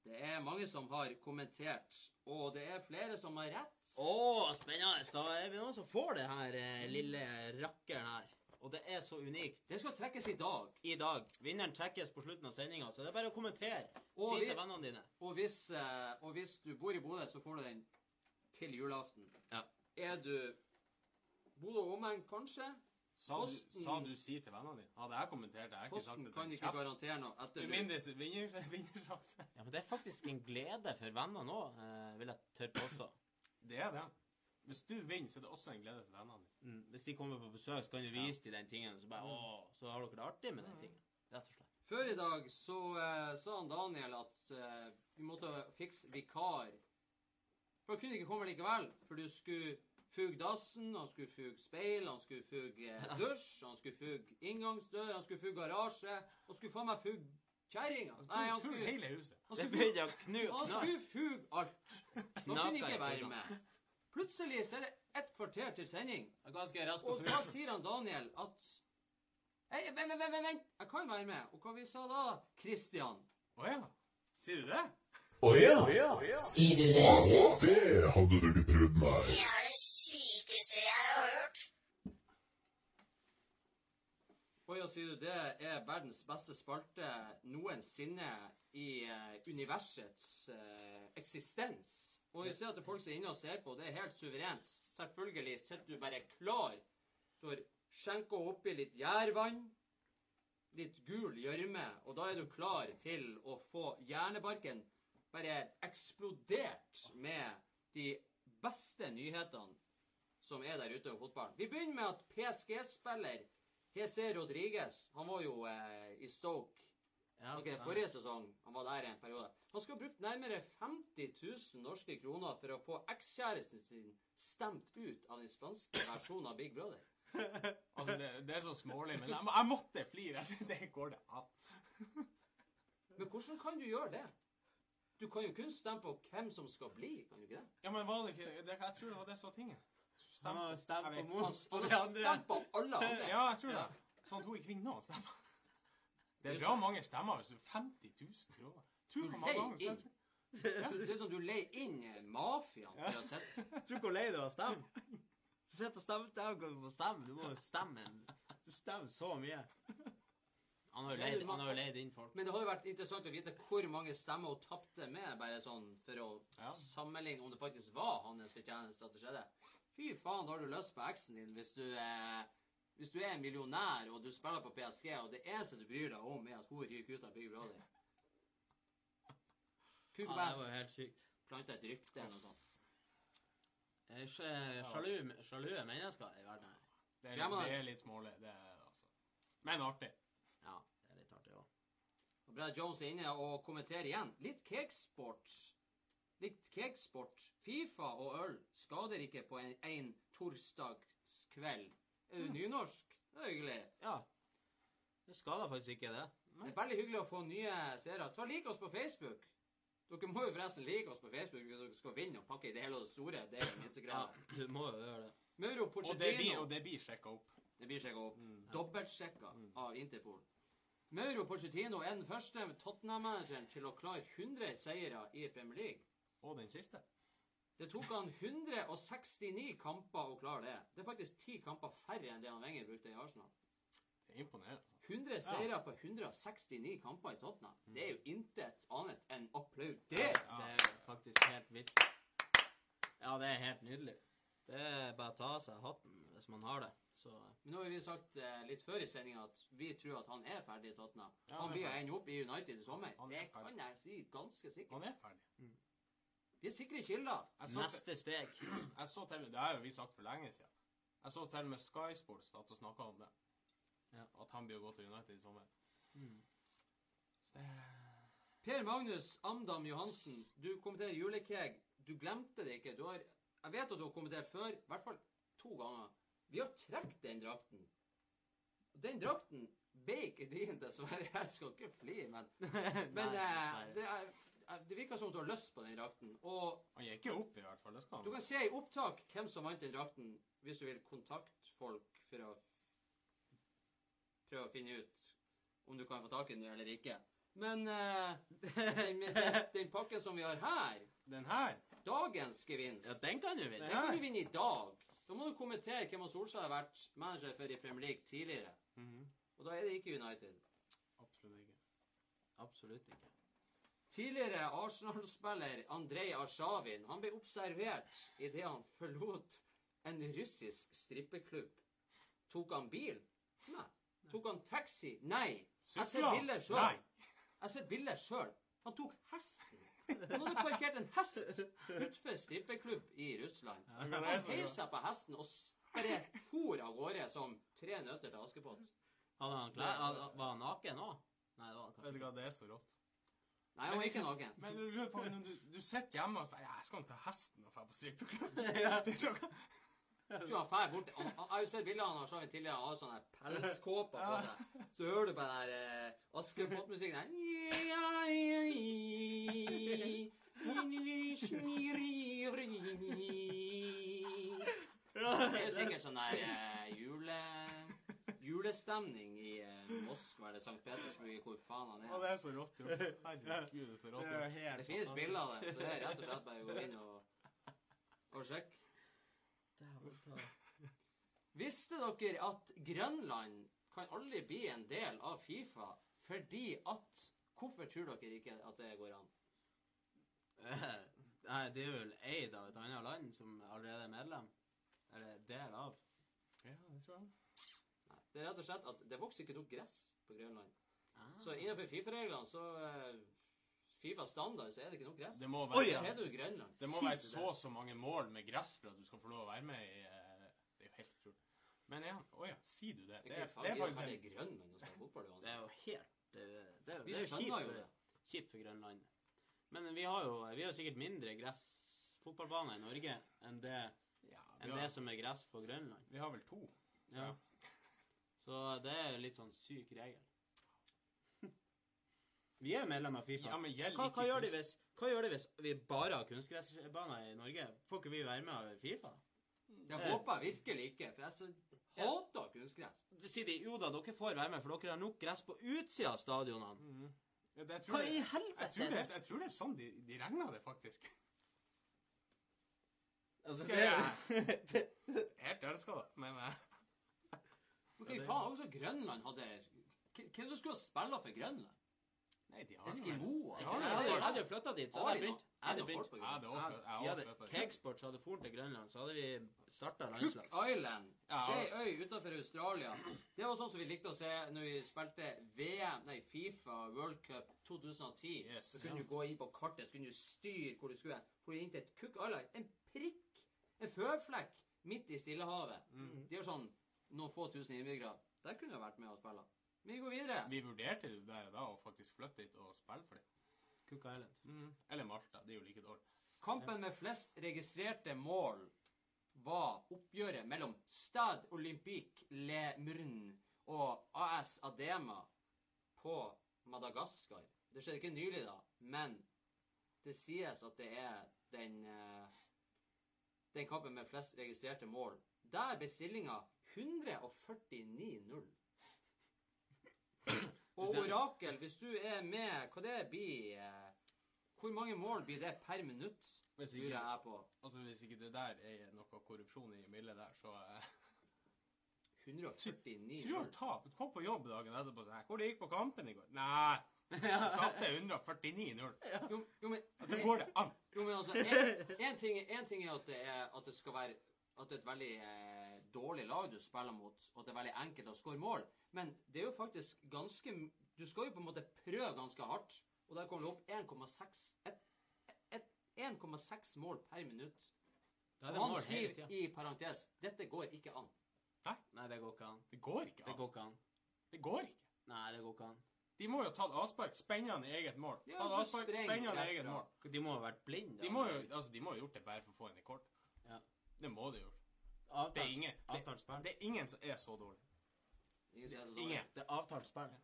Det er mange som har kommentert, og det er flere som har rett. Å, spennende. Da er vi noen som får det her eh, lille rakkeren her. Og det er så unikt. Det skal trekkes i dag. I dag. Vinneren trekkes på slutten av sendinga, så det er bare å kommentere. Og si vi- til vennene dine. Og hvis, eh, og hvis du bor i Bodø, så får du den til julaften. Ja. Er du Bodø og omegn, kanskje? Sa du, Posten- sa du si til vennene dine? Hadde jeg kommentert det? Jeg har ikke sagt Posten det kan ikke garantere noe etter Du mindre vinner- vinnersjanse. Ja, men det er faktisk en glede for venner nå, eh, vil jeg tørre påstå. Det er det. Hvis du vinner, så er det også en glede for vennene dine. Mm. Hvis de kommer på besøk, så kan du vise dem den tingen, så bare Å, så har dere det artig med den tingen. Rett og slett. Før i dag så eh, sa han Daniel at eh, vi måtte fikse vikar. For han kunne ikke komme likevel, for du skulle fuge dassen, han skulle fuge speil, han skulle fuge eh, dusj, han skulle fuge inngangsdør, han skulle fuge garasje, han skulle faen meg fuge kjerringa. Nei, han skulle, hele huset. han skulle, knu han skulle fuge alt. Nå kunne ikke være med. Plutselig så er det et kvarter til sending, og da sier han Daniel at Hei, vent, vent, vent, vent, jeg kan være med. Og hva vi sa da? Christian. Å ja. Sier du det? Å ja, Sier du det? det hadde du ikke prøvd meg. Det er det sykeste jeg har hørt. Å og sier det er verdens beste spalte noensinne i eh, universets uh, eksistens. Og vi ser at det er folk som er inne og ser på. Det er helt suverent. Selvfølgelig sitter du bare klar. Du har skjenka oppi litt gjærvann, litt gul gjørme, og da er du klar til å få hjernebarken bare eksplodert med de beste nyhetene som er der ute i fotballen. Vi begynner med at PSG-spiller Hese Rodriguez Han var jo eh, i Stoke Ja, okay, forrige sesong. Han var der en periode. Han skal ha brukt nærmere 50 000 norske kroner for å få ekskjæresten sin stemt ut av den spanske versjonen av Big Brother. Altså, det, det er så smålig, men jeg, jeg måtte flire. Jeg Det går det an. Men hvordan kan du gjøre det? Du kan jo kun stemme på hvem som skal bli, kan du ikke det? Ja, men var det ikke det, Jeg tror det var det som var tinget. Han har stemt på Mons på de andre. stemt på alle andre. Ja, jeg tror det. Sånn at hun ikke fikk noen stemmer. Det er bra mange stemmer hvis du har 50 000 kroner. Tror du hvor mange ganger inn. Det er sånn du leier inn eh, mafiaen til å sitte Tror du hvor lei det er å stemme? Du sitter og stemmer til å få stemme. Du må jo stemme. Du stemmer så mye. Han har jo Så det leid, han har jo leid inn folk. Men det hadde vært interessant å vite hvor mange stemmer hun tapte med, bare sånn for å Ja. sammenligne om det faktisk var hans fortjeneste at det skjedde. Fy faen, da har du lyst på eksen din hvis du er hvis du er en millionær og du spiller på PSG, og det eneste du bryr deg om, er at hun ryker ut av Big Brother. Ja, det var jo helt sykt. planta et rykte eller noe sånt. Det er ikke Sjalu, sjalue mennesker i verden her. Det er, Skremmende. det er litt smålig, det er det, altså. Men artig. Ja, det er litt artig òg. Og Brad Jones er inne og kommenterer igjen. Litt cakesport. Litt cakesport. Fifa og øl skader ikke på en, en torsdagskveld. Er du nynorsk? Det er hyggelig. Ja. Det skader faktisk ikke, det. Det er veldig hyggelig å få nye seere. Ta Lik oss på Facebook. Dere må jo forresten like oss på Facebook hvis dere skal vinne og pakke i det hele og det store. Det er jo Ja, du må jo gjøre det. Mauro Og det blir, Pochettino og det blir sjekka opp. Det blir sjekka opp. Dobbeltsjekka av Interpol. Mauro Pochettino er den første Tottenham-manageren til å klare 100 seire i Premier League. Og den siste. Det tok han 169 kamper å klare det. Det er faktisk ti kamper færre enn det han Wenger brukte i Arsenal. Det er imponerende. altså. 100 seire på 169 kamper i Tottenham. Det er jo intet annet enn applaud. Det er faktisk helt vilt. Ja, det er helt nydelig. Det er bare å ta av seg hatten hvis man har det. Så Men nå har vi sagt eh, litt før i sendinga at vi tror at han er ferdig i Tottenham. Ja, han blir å ende opp i United i sommer. Er Det kan jeg si ganske sikkert. Han er ferdig. Vi er sikre kilder. Neste steg jeg så til, Det har jo vi sagt for lenge siden. Jeg så til og med Sky Sports til å snakka om det. Ja. At han blir å gå til United i sommer. Mm. det Per Magnus Amdam Johansen, du kommenterer julekeg. Du glemte det ikke. Du har, jeg vet at du har kommentert før, i hvert fall to ganger. Vi har trukket den drakten. Den drakten ble ikke din, dessverre. Jeg skal ikke fly, men, men Nei, eh, det, er, det virker som du har lyst på den drakten. Og Han gikk jo opp, i hvert fall. Det skal du kan se i opptak hvem som vant den drakten, hvis du vil kontakte folk for å prøve å finne ut om du kan få tak i den eller ikke. Men uh, den, pakken som vi har her, Den her dagens gevinst, Ja, den kan du vinne. den kan du vinne i dag. Da må du kommentere hvem av Solskjær har vært manager for i Premier League tidligere. Mhm. Og da er det ikke United. Absolutt ikke. Absolutt ikke. Tidligere Arsenal-spiller Andrej Arshavin han ble observert idet han forlot en russisk strippeklubb. Tok han bil? Nei. Tok han taxi? Nei. Jeg ser bildet bilder sjøl. Jeg ser bilder sjøl. Han tok hesten. Han hadde parkert en hest utenfor strippeklubb i Russland. Han heiv seg på hesten og bare for av gårde som tre nøtter til Askepott. Han han- Var han naken òg? Nei, det var han Vet kanskje du hva, det er så rått. Nei, jeg var ikke naken. Men du lurer på du, du sitter hjemme og spør ja, jeg skal ta hesten og dra på strippeklubb. Liksom. Jeg tror han fær bort han, han, Jeg har jo sett bilder av har Arshavin tidligere. av sånne pelskåper på seg. Så hører du på den der eh, Askepott-musikken der. Det er jo sikkert sånn der eh, jule, julestemning i eh, Moskva eller St. Petersburg, hvor faen han Og er. det er så rått gjort. Herregud, det er så rått gjort. Det finnes bilder av det, så det er rett og slett bare å gå inn og, og sjekke. Visste dere at Grønland kan aldri bli en del av Fifa fordi at Hvorfor tror dere ikke at det går an? Nei, det er vel eid av et annet land som allerede er medlem. Eller del av. Ja, det tror jeg. Det er rett og slett at det vokser ikke nok gress på Grønland. Ah. Så innenfor Fifa-reglene, så eh, Fifas standard, så er det ikke nok gress. Det må Så være, heter du Grønland. det må være så og så mange mål med gress for at du skal få lov å være med i eh, Det er jo helt utrolig. Men igjen, å ja, sier du det? Det er, det er faktisk en Grønland å spille fotball Det er jo helt Det er, det er, det er jo kjipt for, kjipt for Grønland. Men vi har jo vi har sikkert mindre gressfotballbaner i Norge enn det, ja, enn har, det som er gress på Grønland. vi har vel to. Ja. Ja. Så det er litt sånn syk regel. Vi er jo medlem av Fifa. Ja, men hva, ikke hva, gjør de hvis, hva gjør de hvis vi bare har kunstgressbaner i Norge? Får ikke vi være med av Fifa? Jeg håper jeg virkelig ikke, for jeg så hater kunstgress. Du sier de jo da, dere får være med, for dere har nok gress på utsida av stadionene. Ja, det, Hva tror i helvete jeg, tror er det, jeg tror det er sånn de, de regner det, faktisk. Altså, det, det, Helt elska det, men eh, Ok, faen, også Grønland hadde Hvem som skulle spille for Grønland? Nei, de har Eskimoer? Ja, jeg hadde, ja. flytta dit, så Har hadde begynt. Jeg hadde også, jeg hadde foren til Grønland, så hadde vi starta Cook. Island. Ja. Ei øy utenfor Australia. Det var sånn som vi likte å se når vi spilte VM, nei, Fifa World Cup 2010. Yes. Så kunne du gå inn på kartet, så kunne du styre hvor du skulle. For inn til et Cook Island. En prikk, en føflekk midt i Stillehavet. Mm. De har sånn noen få tusen innbyggere. Der kunne jeg vært med og spille. Men vi går videre. Vi vurderte jo der og da å faktisk flytte dit og spille for dem. Cook Island. Eller Malta. Det er jo like dårlig. Kampen med flest registrerte mål var oppgjøret mellom Stad Olympique Le Murn og AS Adema på Madagaskar. Det skjedde ikke nylig, da, men det sies at det er den, eh, den kampen med flest registrerte mål. Der ble stillinga 149-0. Og Orakel, hvis du er med Hva det blir eh, Hvor mange mål blir det per minutt? Hvis ikke, jeg på. altså, hvis ikke det der er noe korrupsjon i mildet der, så eh, 149 Tror du tap. Kom på jobb dagen etterpå og her, Hvor det gikk på kampen i går? Nei, tapte 149-0. Jo, jo, men, Så går det an. jo, men altså, en, en, ting, en ting er at det, er, at det skal være at det er et veldig eh, dårlig lag du spiller mot, og at det er veldig enkelt å skåre mål. Men det er jo faktisk ganske Du skal jo på en måte prøve ganske hardt, og der kommer det opp 1,6 et- et- 1,6 mål per minutt. Og han skriver i parentes dette går ikke an. Nei, det går ikke an. Det går ikke Det an. går ikke an. Det går ikke. Nei, det går ikke an. De må jo ha tatt avspark, spennende eget mål. Ja, altså, avspark, spennende eget mål. De må ha vært blinde. De må jo altså, de må jo gjort det bare for å få en rekord. Ja. Det må de gjort. Det er ingen, avtalt spill. det, det er ingen som er så dårlig. Ingen Som det så Ingen. Det er avtalt spill.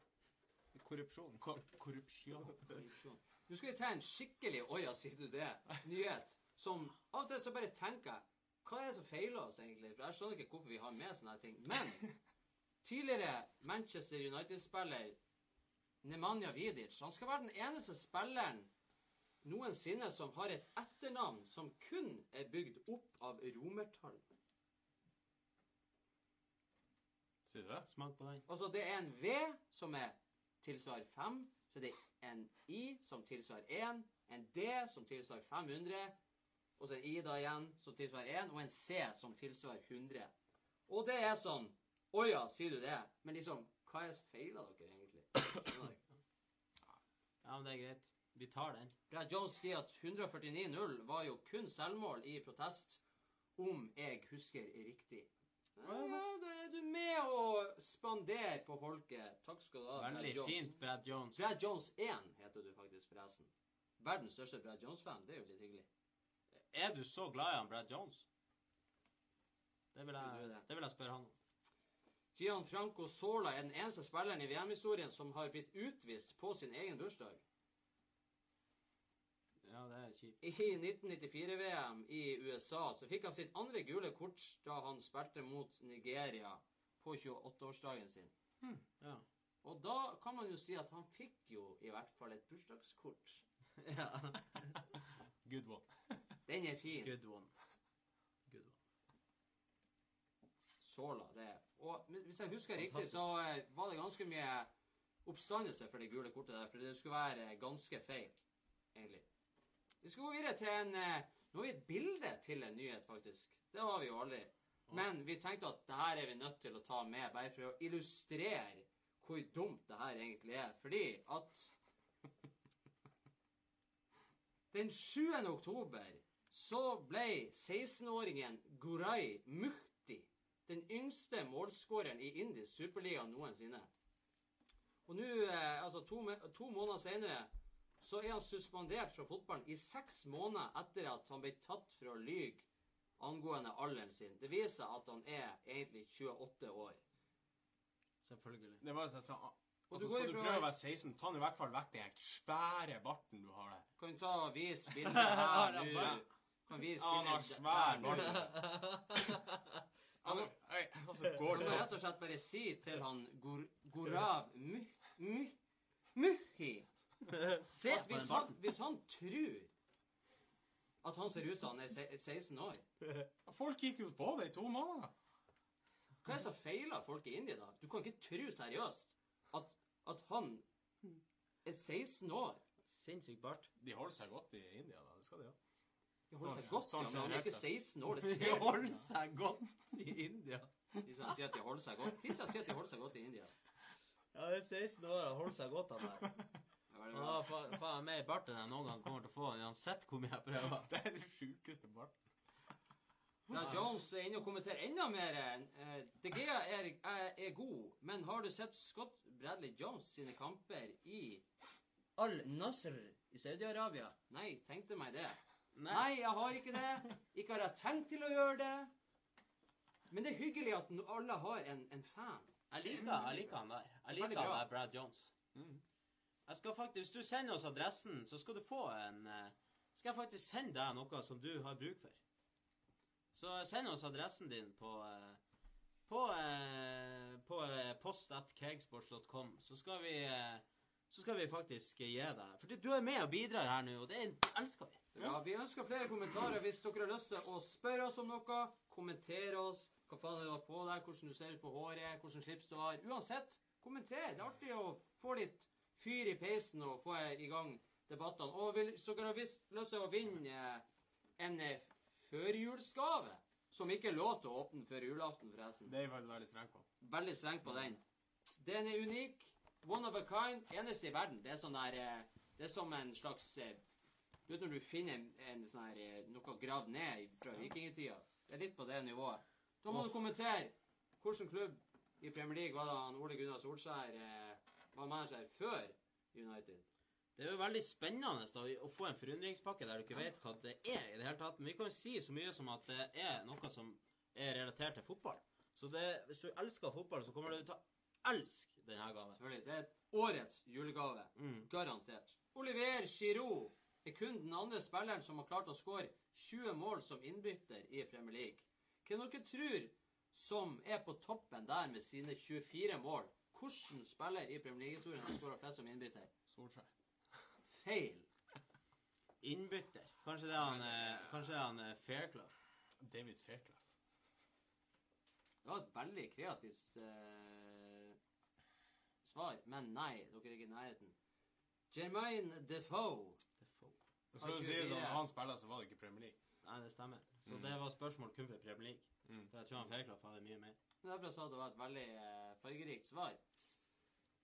Korrupsjon. Ko korrupsjon. Korrupsjon. Nå skal vi ta en skikkelig Oja, sier du det? Nyhet. Som av og til så bare tenker jeg Hva er det som feiler oss, egentlig? For jeg skjønner ikke hvorfor vi har med sånne ting. Men tidligere Manchester United-spiller Nemanja Vidic Han skal være den eneste spilleren noensinne som har et etternavn som kun er bygd opp av romertall. Sier du det? Smak på den. Altså, det er en V som er tilsvarer 5, så det er en I som tilsvarer 1, en D som tilsvarer 500, og så en I da igjen som tilsvarer 1, og en C som tilsvarer 100. Og det er sånn Å ja, sier du det? Men liksom, hva er feiler dere egentlig? Dere? Ja, men det er greit. Vi tar den. Brad Jones sier at 149-0 var jo kun selvmål i protest, om jeg husker riktig. Ja, da er du med å spandere på folket. Takk skal du ha, Veldig Brad fint, Brad Jones. Brad Jones 1 heter du faktisk, forresten. Verdens største Brad Jones-fan. Det er jo litt hyggelig. Er du så glad i han Brad Jones? Det vil Jeg jeg, det. det vil jeg spørre han om. Gianfranco Sola er den eneste spilleren i VM-historien som har blitt utvist på sin egen bursdag. Kjipt. I 1994-VM i USA så fikk han sitt andre gule kort da han spilte mot Nigeria på 28-årsdagen sin. Ja. Og da kan man jo si at han fikk jo i hvert fall et bursdagskort. ja. Good one. Den er fin. Good one. Good one. Sola, det. Og hvis jeg husker riktig, så eh, var det ganske mye oppstandelse for det gule kortet der, for det skulle være ganske feil, egentlig. Vi skal gå videre til en eh, Nå har vi et bilde til en nyhet, faktisk. Det har vi jo aldri. Men vi tenkte at det her er vi nødt til å ta med, bare for å illustrere hvor dumt det her egentlig er. Fordi at Den 7. oktober så ble 16-åringen Gurai Muhti den yngste målskåreren i indisk superliga noensinne. Og nå, eh, altså to, to måneder senere, så er han suspendert fra fotballen i seks måneder etter at han ble tatt for å lyge angående alderen sin. Det viser seg at han er egentlig 28 år. Selvfølgelig. Det var sånn, Og altså, Skal du prøve å være 16, ta i hvert fall vekk den svære barten du har der. Kan du ta og vise bildet her nå? Kan vise Ja, han har bildet svær bart. Han, altså, går Du må rett og slett bare si til han Gorav Muh- Muh- Muhi Se at hvis han, hvis han tror at han ser ut som han er se- 16 år Folk gikk jo på det i to måneder. Hva er det som feiler folk i India, da? Du kan ikke tro seriøst at, at han er 16 år. Sinnssykt bart. De holder seg godt i India, da. Det skal de ha. De holder seg Sånn- godt, sånn ja, men han er ikke generelt 16 år. Det De ser du. holder seg godt i India. De som sier at de holder seg godt. De som sier at de holder seg godt i India. Ja, det er 16 år, han holder seg godt, han der. Det er veldig Han bra. har fa- faen mer bart enn jeg noen gang kommer til å få, uansett hvor mye jeg prøver. Det er den sjukeste barten. Ja, Jones er inne og kommenterer enda mer. Eh, De Gea er, er, er god, men har du sett Scott Bradley Jones sine kamper i Al-Nasr i Saudi-Arabia? Nei, tenkte meg det. Nei, jeg har ikke det. Ikke har jeg tenkt til å gjøre det. Men det er hyggelig at alle har en, en fan. Jeg liker, jeg liker han der. Jeg liker han der Brad Jones. Jeg skal faktisk, Hvis du sender oss adressen, så skal du få en eh, Skal jeg faktisk sende deg noe som du har bruk for. Så send oss adressen din på eh, på, eh, på post.kegsports.com, så skal vi så skal vi faktisk gi deg For du er med og bidrar her nå, og det elsker vi. Ja, Vi ønsker flere kommentarer hvis dere har lyst til å spørre oss om noe. Kommentere oss. Hva faen er det du har på deg? Hvordan du ser ut på håret? Hvordan slips du har? Uansett, kommenter. Det er artig å få litt fyr i peisen og få i gang debattene. Og vil, kan dere lyst til å vinne en eh, førjulsgave, som ikke er lov til å åpne før julaften, forresten Det er jeg faktisk veldig streng på. Veldig streng på den. Den er unik. One of a kind. Eneste i verden. Det er sånn der eh, Det er som en slags eh, Du vet når du finner en, en sånn her noe gravd ned fra vikingtida? Det er litt på det nivået. Da må du kommentere hvilken klubb i Premier League var det han Ole Gunnar Solskjær var manager før United. Det er jo veldig spennende da, å få en forundringspakke der du ikke vet hva det er i det hele tatt. Men vi kan jo si så mye som at det er noe som er relatert til fotball. Så det, hvis du elsker fotball, så kommer du til å elske denne gaven. Selvfølgelig. Det er årets julegave. Mm. Garantert. Oliver Giroud er kun den andre spilleren som har klart å skåre 20 mål som innbytter i Premier League. Hvem dere tror som er på toppen der med sine 24 mål? Hvilken spiller i Premier League-historien har skåra flest som innbytter? Solskjær. Feil. Innbytter. Kanskje det er han, eh, kanskje det er han eh, Fairclough. David Fairclough. Det var et veldig kreativt eh, svar, men nei, dere er ikke i nærheten. Jermaine Defoe. Defoe. Det skal jo si sies 24. at han spiller, så var det ikke Premier League. Nei, det stemmer. Så det var spørsmål kun for Premier League. Mm. For jeg tror han Fairclough hadde mye mer. Derfor sa at det var et veldig eh, fargerikt svar.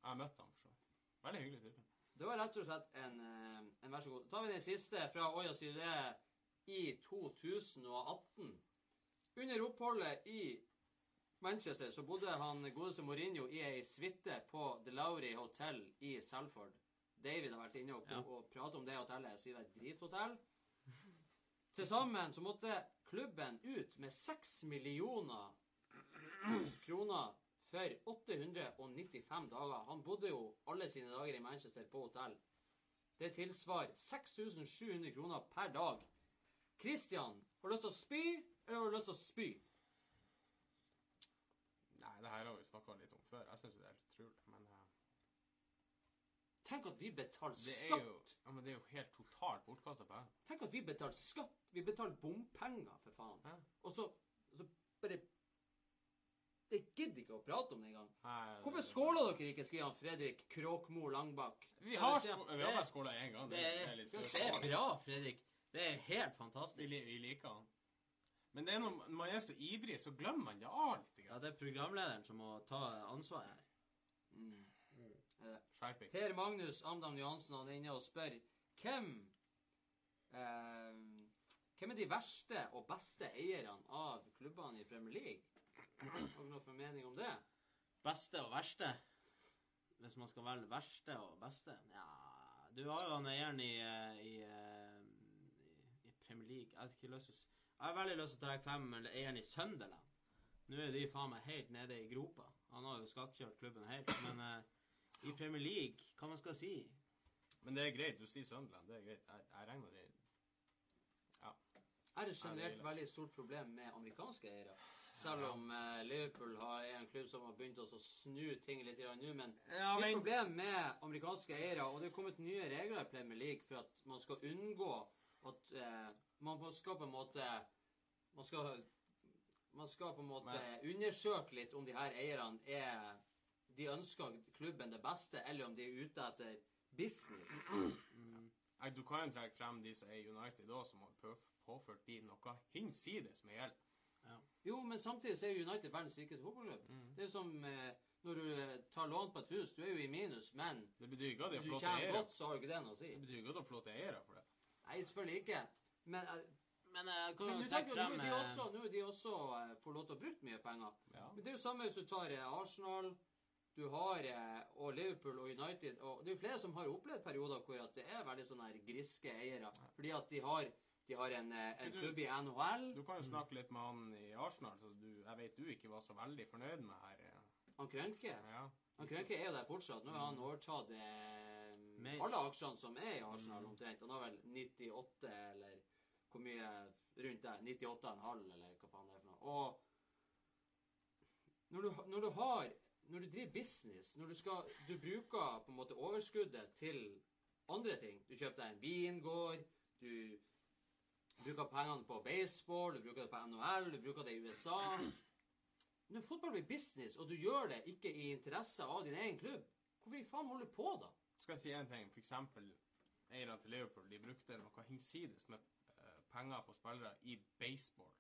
Jeg møtte han ham, for så. Veldig hyggelig type. Det var rett og slett en, eh, en vær så god. Da tar vi den siste fra Oya sier det i 2018. Under oppholdet i Manchester så bodde han godeste Mourinho i ei suite på The Lowry Hotel i Salford. David har vært inne og, Ja. og pratet om det hotellet. Sier det er et drithotell. Til sammen så måtte klubben ut med 6 millioner kroner for 895 dager. Han bodde jo alle sine dager i Manchester på hotell. Det tilsvarer 6700 kroner per dag. Christian, har du lyst til å spy, eller har du lyst til å spy? Nei, det her har vi snakka litt om før. Jeg syns det er helt Tenk at vi betaler er skatt! jo, ja, men det er jo helt totalt bortkasta penger. Tenk at vi betaler skatt! Vi betaler bompenger, for faen. Hæ? Og så, så bare Jeg gidder ikke å prate om det engang. Hvorfor skåler dere ikke, skriver han Fredrik Kråkmo Langbakk. Vi har, Ja, vi har bare skåla én gang. Det, Det det er, litt det er bra, Fredrik. Det er helt fantastisk. Vi, vi liker han. Men det er når man er så ivrig, så glemmer man det alltid. Ja, det er programlederen som må ta ansvaret her. Mm. Er? Skjerping. Per Magnus Amdam Johansen han er inne og spør hvem eh, Hvem er de verste og beste eierne av klubbene i Premier League? Har du noe formening om det? Beste og verste? Hvis man skal velge verste og beste? Ja Du har jo han eieren i, eh, i, eh, i, i Premier League. Jeg har ikke lyst til å s- Jeg har veldig lyst til å trekke frem eieren i Sunderland. Nå er de faen meg helt nede i gropa. Han har jo skakkjørt klubben helt. Men eh, i Premier League, hva man skal si Men det er greit. Du sier Sunderland. Det er greit. Jeg, jeg regner det Er det Ja, det generelt veldig stort problem med amerikanske eiere? Selv om eh, Liverpool har, er en klubb som har begynt å snu ting litt nå. Men Ja, det er et men problem med amerikanske eiere, og det er kommet nye regler i Premier League for at man skal unngå at eh, Man skal på en måte Man skal, man skal på en måte undersøke litt om de her eierne er De ønsker klubben det beste, eller om de er ute etter business. Nei, Du kan jo trekke frem de som er i United òg, som har påført de noe hinsides med gjeld. Jo, men samtidig så er United verdens rikeste fotballklubb. Det er som eh, når du eh, tar lån på et hus. Du er jo i minus, men Det betyr ikke at de hvis du flotte eiere. godt, så har ikke det noe å si. Det betyr ikke at de er flotte eiere for det. Nei, selvfølgelig ikke. Men, eh, Men eh, jeg kan men jo trekke frem nå er de eh, også, nå er de også eh, får lov til å bruke mye penger. Ja. Men det er jo samme hvis du tar eh, Arsenal, du har eh, og Liverpool og United. Og det er jo flere som har opplevd perioder hvor at det er veldig sånne her griske eiere. Fordi at de har, de har en, eh, en Du- klubb i NHL. Du kan jo snakke litt med han i Arsenal, så du, jeg vet du ikke var så veldig fornøyd med her. eh. Han Krønke. Ja. Han Krønke er jo der fortsatt. Nå har han overtatt eh, alle aksjene som er i Arsenal omtrent. Han har vel 98 eller hvor mye rundt der? 98,5 eller hva faen det er for noe. Og når du, når du har Når du driver business, når du skal Du bruker på en måte overskuddet til andre ting. Du kjøper deg en vingård, du bruker pengene på baseball, du bruker det på NHL, du bruker det i USA. Når fotball blir business, og du gjør det ikke i interesse av din egen klubb, hvorfor i faen holder du på da? Skal jeg si en ting? For eksempel eierne til Liverpool de brukte noe hinsides med eh, penger på spillere i baseball.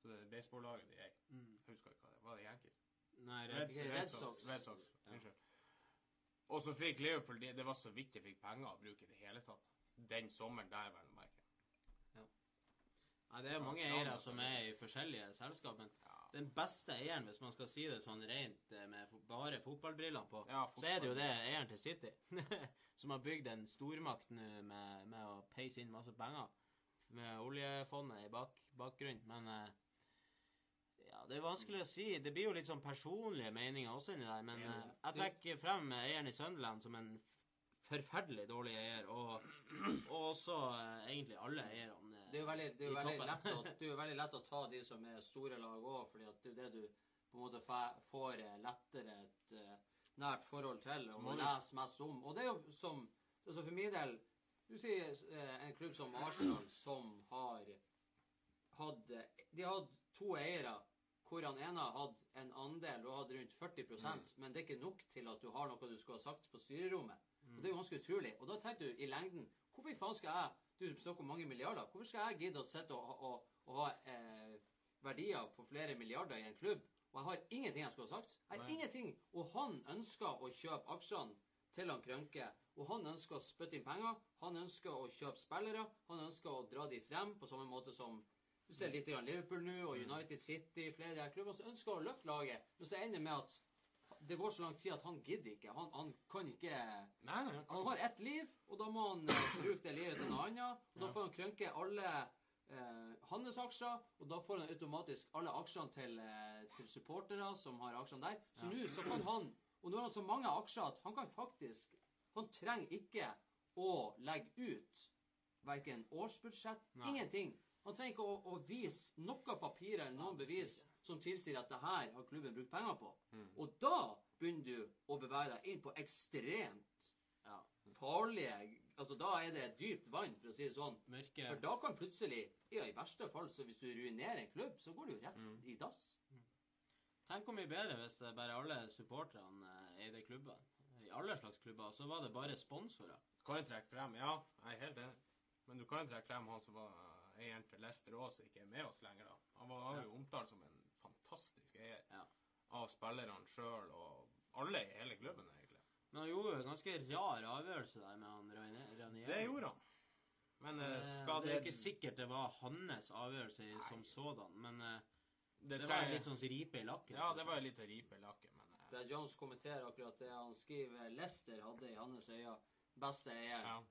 Så det er baseballaget de eier. Mm. Jeg husker ikke hva det var. det Yankees? Nei, Red, Red, Red Sox. Red Sox. Ja. Unnskyld. Og så fikk Liverpool det, det var så vidt de fikk penger å bruke i det hele tatt. Den sommeren der, vel å merke. Nei, det er mange Ja, eiere som er i forskjellige selskap, men Ja. den beste eieren, hvis man skal si det sånn rent eh, med bare fotballbrillene på, Ja, så er det jo det eieren til City, som har bygd en stormakt nå med, med å peise inn masse penger med oljefondet i bak, bakgrunnen. Men eh, ja, det er vanskelig å si. Det blir jo litt sånn personlige meninger også inni der, men eh, jeg trekker frem eieren i Sunderland som en forferdelig dårlig eier, og, og også eh, egentlig alle eierne. eh, Det er jo veldig, det er jo i veldig, toppen. lett, å, det er jo veldig lett å ta de som er store lag òg, fordi at det er jo det du på en måte får eh, lettere et eh, nært forhold til og Må lese mest om. Og det er jo som altså For min del Du sier eh, en klubb som Arsenal, som har hatt eh, De har hatt to eiere hvor han ene har hatt en andel og hadde rundt 40 Mm. men det er ikke nok til at du har noe du skulle ha sagt på styrerommet. Mm. Og Det er jo ganske utrolig. Og da tenker du i lengden Hvorfor faen skal jeg Du snakker om mange milliarder. Hvorfor skal jeg gidde å sitte og, og, og ha eh, verdier på flere milliarder i en klubb, og jeg har ingenting jeg skulle ha sagt? Jeg har Nei. ingenting. Og han ønsker å kjøpe aksjene til han Krønke. Og han ønsker å spytte inn penger. Han ønsker å kjøpe spillere. Han ønsker å dra de frem på samme måte som du ser litt grann Liverpool nå, og United City, flere klubbene som ønsker å løfte laget. Men så ender med at det går så lang tid at han gidder ikke. Han, han kan ikke Nei, nei. Han har ett liv, og da må han eh, bruke det livet til noe annet. Og da får han krønke alle eh, hans aksjer, og da får han automatisk alle aksjene til, eh, til supportere som har aksjene der. Så nå så kan han Og nå har han så mange aksjer at han kan faktisk Han trenger ikke å legge ut verken årsbudsjett, Nei. ingenting. Han trenger ikke å, å vise noe papirer eller noen bevis som tilsier at det her har klubben brukt penger på. Mm. Og da begynner du å bevege deg inn på ekstremt Ja, farlige Altså, da er det dypt vann, for å si det sånn. mørke For da kan plutselig Ja, i verste fall, så hvis du ruinerer en klubb, så går du jo rett Mm. i dass. Tenk hvor mye bedre hvis det bare alle supporterne eh, eide klubber. I alle slags klubber. Og så var det bare sponsorer. Kan jeg trekke frem Ja, jeg er helt enig. Men du kan jo trekke frem han som var eieren til Leicester òg, som ikke er med oss lenger. da. Han var, han jo omtalt som en fantastisk eier Ja. av spillerne sjøl og alle i hele klubben, egentlig. Men han gjorde jo en ganske rar avgjørelse der med han Ranier. Det gjorde han. Men eh, Eh, skal det det er ikke sikkert det var hans avgjørelse Nei. som sådan, men eh, Det, det var en litt sånn ripe i lakken. Ja, det var en litt å ripe i lakken, men Brad Jones kommenterer akkurat det. Han skriver Lester hadde i hans øyne beste eier. ja.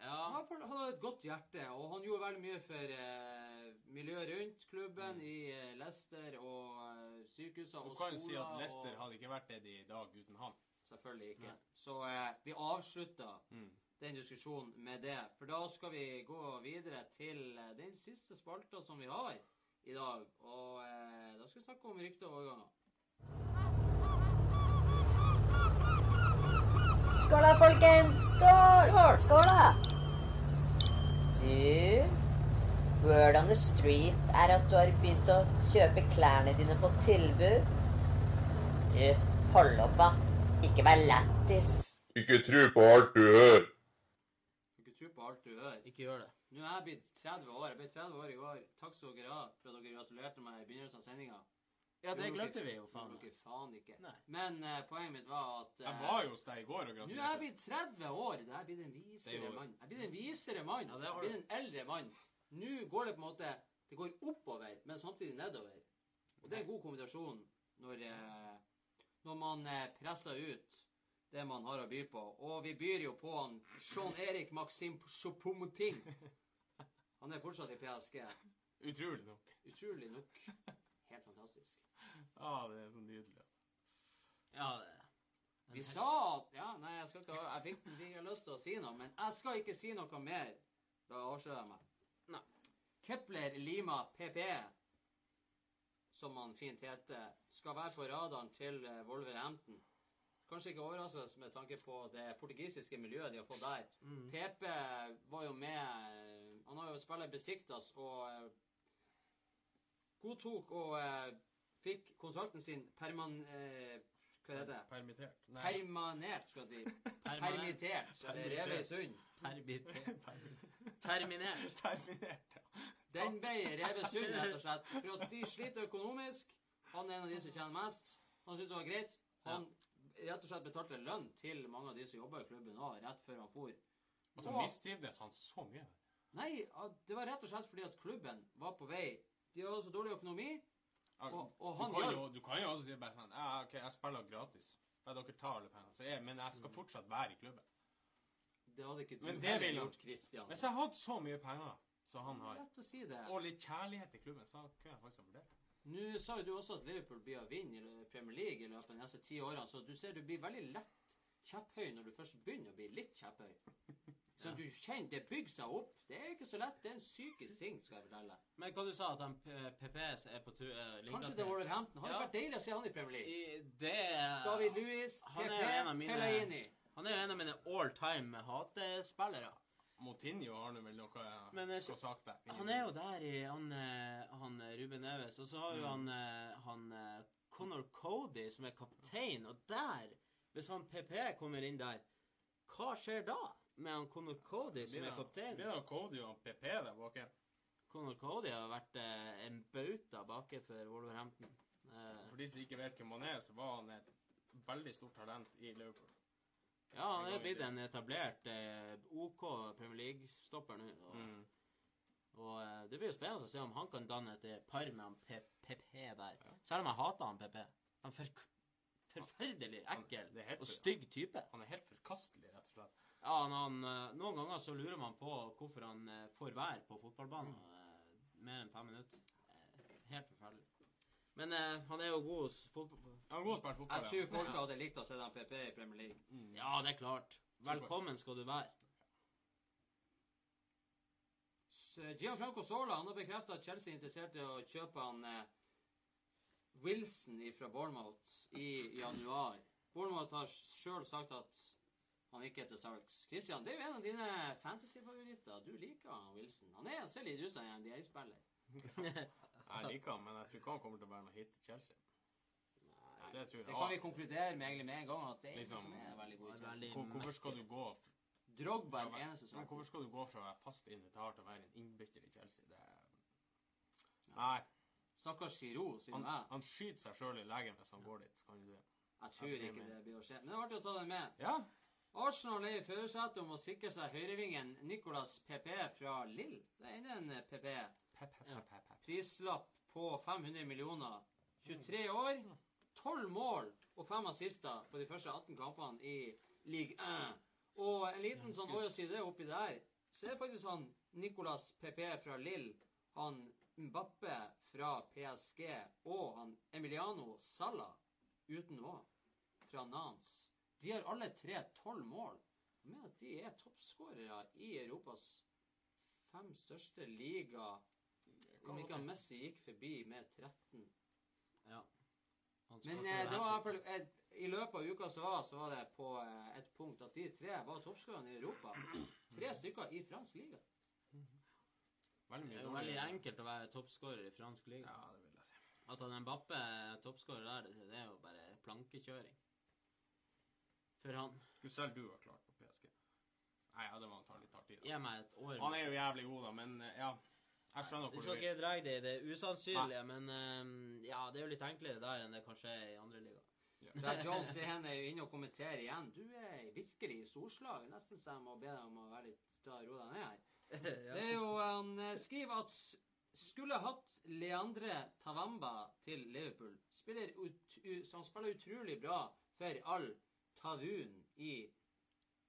Ja, Han hadde et godt hjerte, og han gjorde veldig mye for eh, miljøet rundt klubben, Mm. i eh, Leicester og eh, sykehusene Du og kan skoler. jo si at Leicester og... hadde ikke vært det de er i dag uten han. Selvfølgelig ikke. Mm. Så eh, vi avslutter Mm. den diskusjonen med det. For da skal vi gå videre til eh, den siste spalta som vi har i dag. Og eh, da skal vi snakke om rykter og overganger. Skål da, folkens! Skål! Skål, da! Du, word on the street er at du har begynt å kjøpe klærne dine på tilbud. Du, hold opp, da. Ikke vær lættis. Ikke tro på alt du hører. Ikke tro på alt du hører. ikke gjør det. Nå er jeg blitt 30 år. Jeg ble 30 år i går. Takk skal dere ha for at dere gratulerte meg i begynnelsen av sendinga. Ja, det glemte vi jo, faen. dere faen ikke. Nei. Men uh, poenget mitt var at uh, Jeg var jo hos deg i går og Nå er jeg blitt 30 år. Jeg er blitt en visere mann. Jeg er blitt en visere mann. Ja, jeg har er blitt en eldre mann. Nå går det på en måte Det går oppover, men samtidig nedover. Og det er en god kombinasjon når, uh, når man eh, presser ut det man har å by på. Og vi byr jo på han Jean-Erik Maxim Choupo-Moting. Han er fortsatt i PSG. Utrolig nok. Utrolig nok. Helt fantastisk. Ja, det er så nydelig. Ja, det er Vi sa at Ja, nei, jeg skal ikke Jeg fikk, ikke lyst til å si noe, men jeg skal ikke si noe mer. Da avslører jeg meg. Nei. Kepler Lima PP som han fint heter, skal være på radaren til eh, Wolverhampton. Kanskje ikke overraskende med tanke på det portugisiske miljøet de har fått der. PP var jo med eh, Han har jo spillet Besiktas og eh, godtok og fikk konsulten sin perman... Eh, hva heter det? Permittert. Nei. Permanert, skal jeg si. Permittert. Revet i sund. Permittert. Terminert. Terminert, ja. Den ble revet sund, rett og slett. For at de sliter økonomisk. Han er en av de som tjener mest. Han syntes det var greit. Han rett og slett betalte lønn til mange av de som jobber i klubben òg, rett før han for. Og så Og- mistrivdes han så mye. Nei, det var rett og slett fordi at klubben var på vei. De hadde så dårlig økonomi. Ja, Og- han, du, kan jo, du kan jo også si bare sånn Ja, OK, jeg spiller gratis. Ja, dere tar alle pengene. Så jeg, men jeg skal fortsatt være i klubben. Det hadde ikke du Men det ville gjort, Christian. Hvis jeg hadde så mye penger som han har, Lett å si det. og litt kjærlighet til klubben, så kunne jeg faktisk ha vurdert det. Nå sa jo du også at Liverpool blir å vinne i Premier League i løpet av de neste ti årene, så du ser du blir veldig lett kjepphøy når du først begynner å bli litt kjepphøy. Så du kjenner det bygger seg opp. Det er ikke så lett. Det er en psykisk ting, skal jeg fortelle. Men hva du sa at han PPS er på tur uh, Kanskje det er Wolverhampton. Hadde Ja. vært deilig å se han i Premier League. I, det David Louis, Han PP, Fellaini. Han er jo en av mine all time hatespillere. Motinho har nå vel noe Men, eh, å sagt der. Han er jo der i han, eh, han eh, Ruben Neves, og så har jo han, eh, han Connor Cody som er kaptein, og der Hvis han PP kommer inn der, hva skjer da med han Conor Cody som er kaptein? Blir det Cody og PP der bak? Conor Cody har vært eh, en bauta baki for Wolverhampton. Eh, For de som ikke vet hvem han er, så var han et veldig stort talent i Liverpool. ja, han er blitt en etablert eh, OK Premier League-stopper nå. Og, Mm. og eh, det blir jo spennende å se om han kan danne et eh, par med han PP der. Selv om jeg hater han PP. Han er for, forferdelig Han- ekkel helt og stygg type. Han er helt forkastelig. Ja, han, eh, Noen ganger så lurer man på hvorfor han eh, får vær på fotballbanen mm. mer enn fem minutter. Helt forferdelig. Men eh, han er jo god hos fotball... Han er god til fotball, ja. fotball, Jeg tror folk hadde likt å se den PP i Premier League. Ja, det er klart. Velkommen skal du være. Gianfranco Sola han har bekreftet at Chelsea er interessert i å kjøpe han eh, Wilson fra Bournemouth i januar. Bournemouth har sjøl sagt at han gikk etter salgs. Christian, det er jo en av dine fantasy-favoritter. Du liker han Wilson. Han, er, ser litt ut som en NBA-spiller. Jeg liker han, men jeg tror ikke han kommer til å være noe hit til Chelsea. Det tror jeg. Det kan vi konkludere med egentlig med en gang at det er Liksom, som er veldig god i Chelsea. Hvor, hvorfor skal du gå Drogba er den eneste som hvorfor skal du gå fra å være fast invitar til å være en innbytter i Chelsea? Det er... Nei. Stakkars Giroud, sier Han, meg. han skyter seg sjøl i legen hvis han går dit. Kan du si. Jeg tror ikke det blir å skje. Men det er artig å ta den med. Ja. Arsenal er i førersetet om å sikre seg høyrevingen Nicolas PP fra Lill. Det er en PP. Pep, pep. Prislapp på 500 millioner. 23 år, 12 mål og 5 assister på de første 18 kampene i Ligue 1. Og en liten sånn og si det oppi der, så er det faktisk han Nicolas PP fra Lill, han Mbappe fra PSG og han Emiliano Sala uten Å fra Nans. De har alle tre 12 mål. Jeg mener at de er toppskårere i Europas fem største liga. Om ikke han Messi gikk forbi med 13. Ja. Men eh, det var i hvert fall et, I løpet av uka som var, så var det på eh, et punkt at de tre var toppskårerne i Europa. Tre stykker i fransk liga. Veldig Det er jo veldig enkelt å være toppskårer i fransk liga. Ja, det vil jeg si. At han Mbappe er toppskårer der, det- det er jo bare plankekjøring. For han Skulle selv du ha klart på PSG? Nei, ja, det må ta litt hard tid. Gi meg et år. Han er jo jævlig god, da, men eh, ja. Jeg skjønner hvor du vil. Vi skal ikke dra det i det usannsynlige, men eh, ja, det er jo litt enklere der enn det kanskje er i andre liga. Ja. John Sehen er jo inne og kommenterer igjen. Du er virkelig i storslag. Nesten så jeg må be deg om å være litt ta ro deg ned her. Det er jo Han eh, skriver at skulle hatt Leandre Tavamba til Liverpool. Spiller ut, ut, så han spiller utrolig bra for all Tavun i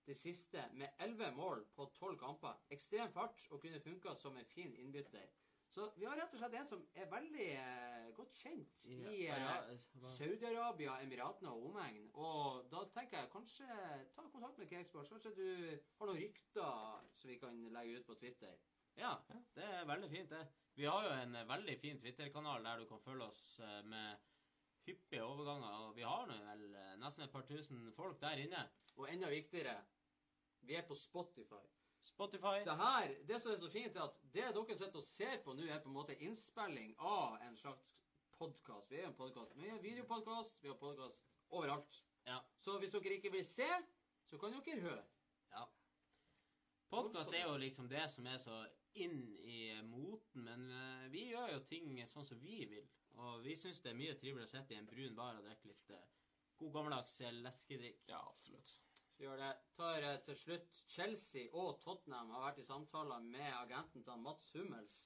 det siste, med elleve mål på tolv kamper. Ekstrem fart og kunne funka som en fin innbytter. Så vi har rett og slett en som er veldig eh, godt kjent i eh, Saudi-Arabia, Emiratene og omegn. Og da tenker jeg kanskje ta kontakt med Cakesports. Kanskje du har noen rykter som vi kan legge ut på Twitter. Ja, det er veldig fint, det. Vi har jo en veldig fin Twitter-kanal der du kan følge oss eh, med hyppige overganger. Og vi har nå vel nesten et par tusen folk der inne. Og enda viktigere, vi er på Spotify. Spotify. Det her, det som er så fint, er at det dere sitter og ser på nå, er på en måte innspilling av en slags podkast. Vi er en podkast. Vi har videopodkast, vi har podkast overalt. Ja. Så hvis dere ikke vil se, så kan dere høre. ja. Podkast er jo liksom det som er så inn i moten, men eh, vi gjør jo ting sånn som vi vil. Og vi syns det er mye triveligere å sitte i en brun bar og drikke litt eh, god gammeldags eh, leskedrikk. Ja, absolutt. Så gjør det. Tar eh, til slutt Chelsea og Tottenham har vært i samtaler med agenten til Mats Hummels.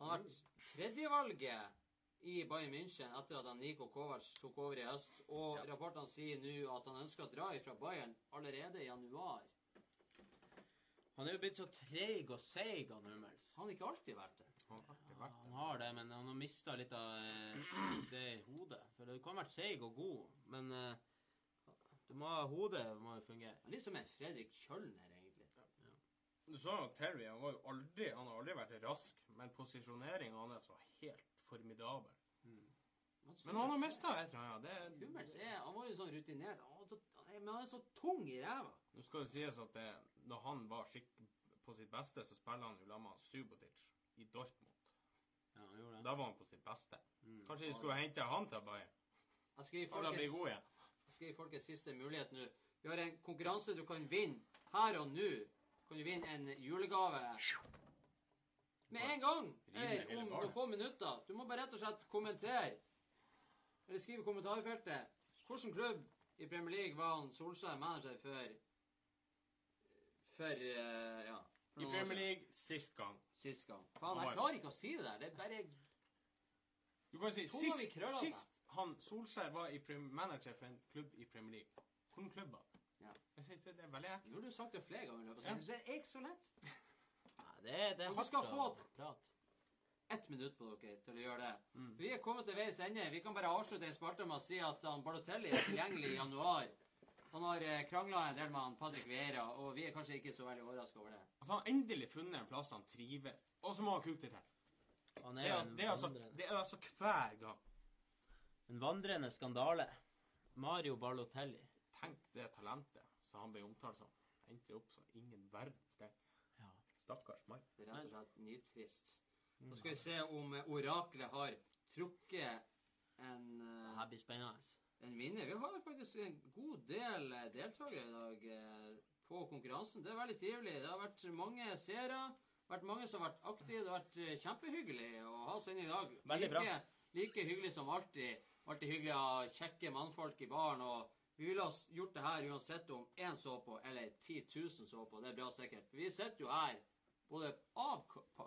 Han har vært tredjevalget i Bayern München etter at Niko Kovac tok over i høst. Og rapportene sier nå at han ønsker å dra ifra Bayern allerede i januar. Han er jo blitt så treig og seig, han Hummels. Han har ikke alltid vært det. Han har alltid Ja, vært han har det, men han har mista litt av eh, det i hodet. For du kan være treig og god, men eh, du må ha hodet må jo fungere. Han er litt som en Fredrik Kjølner, egentlig. Du sa jo Terry, han, var jo aldri, han har aldri vært rask, men posisjoneringa hans var helt formidabel. Mm. Men han har mista et eller annet. Det, Hummels er, han var jo sånn rutinert. Han så, men han er så tung i ræva. nå skal det sies at det, når han var skikk på sitt beste, så spiller han jo sammen med Subotic i Dortmund. Ja, han gjorde det. Da var han på sitt beste. Kanskje de skulle hente han til Bayern? Jeg skal gi folkets, jeg skal gi folkets siste mulighet nå. Vi har en konkurranse du kan vinne her og nå. Kan du vinne en julegave med en gang. Eller om noen få minutter. Du må bare rett og slett kommentere. Eller skrive i kommentarfeltet. Hvilken klubb i Premier League var han Solskjær manager for For uh, ja. I Premier. League sist gang. Sist gang. Faen, jeg klarer ikke å si det der. Det er bare Du kan si vi sist, seg. sist han Solskjær var i prim, manager for en klubb i Premier League. Hvilken klubb var det? Ja. Jeg synes det er veldig ekkelt. Nå har du sagt det flere ganger i løpet av sendingen, så det er ikke så lett. Nei, det, er- det er du skal få- prat. ett minutt på dere til å gjøre det. Mm. Vi er kommet til veis ende. Vi kan bare avslutte en spalte med å si at han Balotelli er tilgjengelig i januar. Han har eh, krangla en del med han Patrick Vieira, og vi er kanskje ikke så veldig overraska over det. Altså, han har endelig funnet en plass han trives. Og så må han kuke det til. Han Det er er, altså- en det, er altså, det er altså hver gang. en vandrende skandale. Mario Balotelli. Tenk det talentet som han ble omtalt som. Endte opp som ingen verdens del. Ja. Stakkars mann. Det er rett og slett nitrist. Nå skal vi se om oraklet har trukket en, Det eh, her blir spennende. En vinner. Vi har faktisk en god del eh, deltakere i dag eh, på konkurransen. Det er veldig trivelig. Det har vært mange seere. vært mange som har vært aktive. Det har vært eh, kjempehyggelig å ha sending i dag. Veldig bra. Like, like hyggelig som alltid. Alltid hyggelig å ha kjekke mannfolk i baren. og vi ville ha gjort det her uansett om én så på eller 10 000 så på. Det er bra sikkert. For vi sitter jo her både av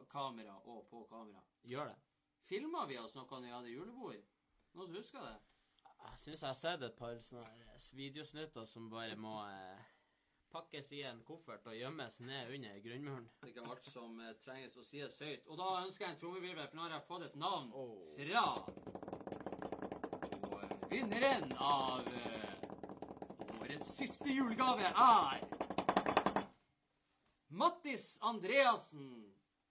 kamera og på kamera. Gjør det. Filma vi oss noe når vi hadde julebord? Noen som husker det? Jeg syns jeg har sett et par sånne videosnutter som bare må eh, pakkes i en koffert og gjemmes ned under grunnmuren. Det er ikke alt som eh, trenges å sies høyt. Og da ønsker jeg en trommevirvel, for nå har jeg fått et navn oh. fra Og eh, vinneren av eh, årets siste julegave er Mattis Andreassen.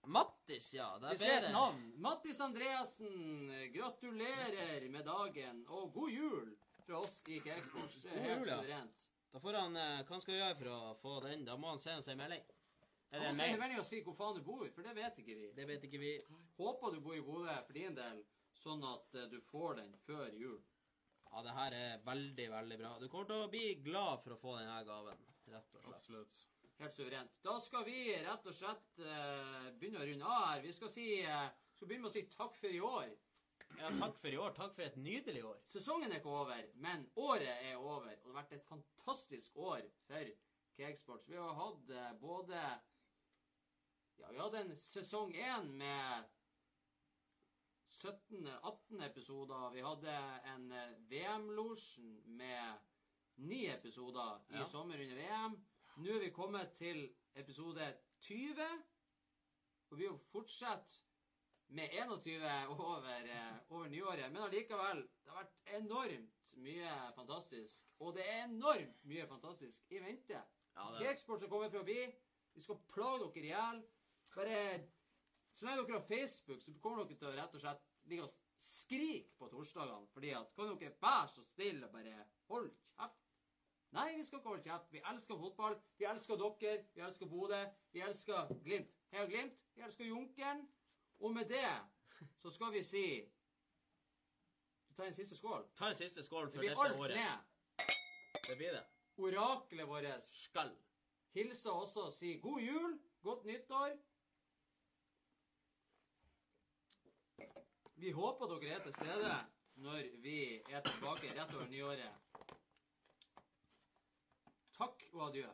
Mattis, ja. Det Vi er et bedre. navn. Mattis Andreassen, gratulerer med dagen, og god jul fra oss i Kakesports. God helt suverent. Da får han, eh, Hva han skal gjøre for å få den? Da må han sende oss en melding. Han må en sende melding og si hvor faen du bor, for det vet ikke vi. Det vet ikke vi. Håper du bor i Bodø for din del, sånn at eh, du får den før jul. Ja, det her er veldig, veldig bra. Du kommer til å bli glad for å få denne gaven. Rett og slett. Absolutt. Helt suverent. Da skal vi rett og slett eh, begynne å runde av her. Vi skal si eh, skal begynne med å si takk for i år. Ja, takk for i år. Takk for et nydelig år. Sesongen er ikke over, men året er over. Og det har vært et fantastisk år for Cakesports. Vi har hatt eh, både Ja, vi hadde en sesong én med 17-18 episoder. Vi hadde en eh, VM-losjen med ni episoder i Ja. sommer under VM. Nå er vi kommet til episode 20. Og vi fortsetter med 21 over, eh, over nyåret. Men allikevel, det har vært enormt mye fantastisk. Og det er enormt mye fantastisk i vente. Ja, det- Cakesports er kommet for å bli. Vi skal plage dere i hjel. Bare Så lenge dere har Facebook, så kommer dere til å rett og slett ligge og skrike på torsdagene. Fordi at Kan dere være så stille og bare holde? Nei, vi skal ikke holde kjeft. Vi elsker fotball. Vi elsker dere. Vi elsker Bodø. Vi elsker Glimt. Heia Glimt. Vi elsker Junkeren. Og med det så skal vi si Vi tar en siste skål. Ta en siste skål for Det for blir alt året. ned. Det blir det. Oraklet vårt Skal. hilse også og si god jul, godt nyttår. Vi håper dere er til stede når vi er tilbake rett over nyåret. Takk og adjø.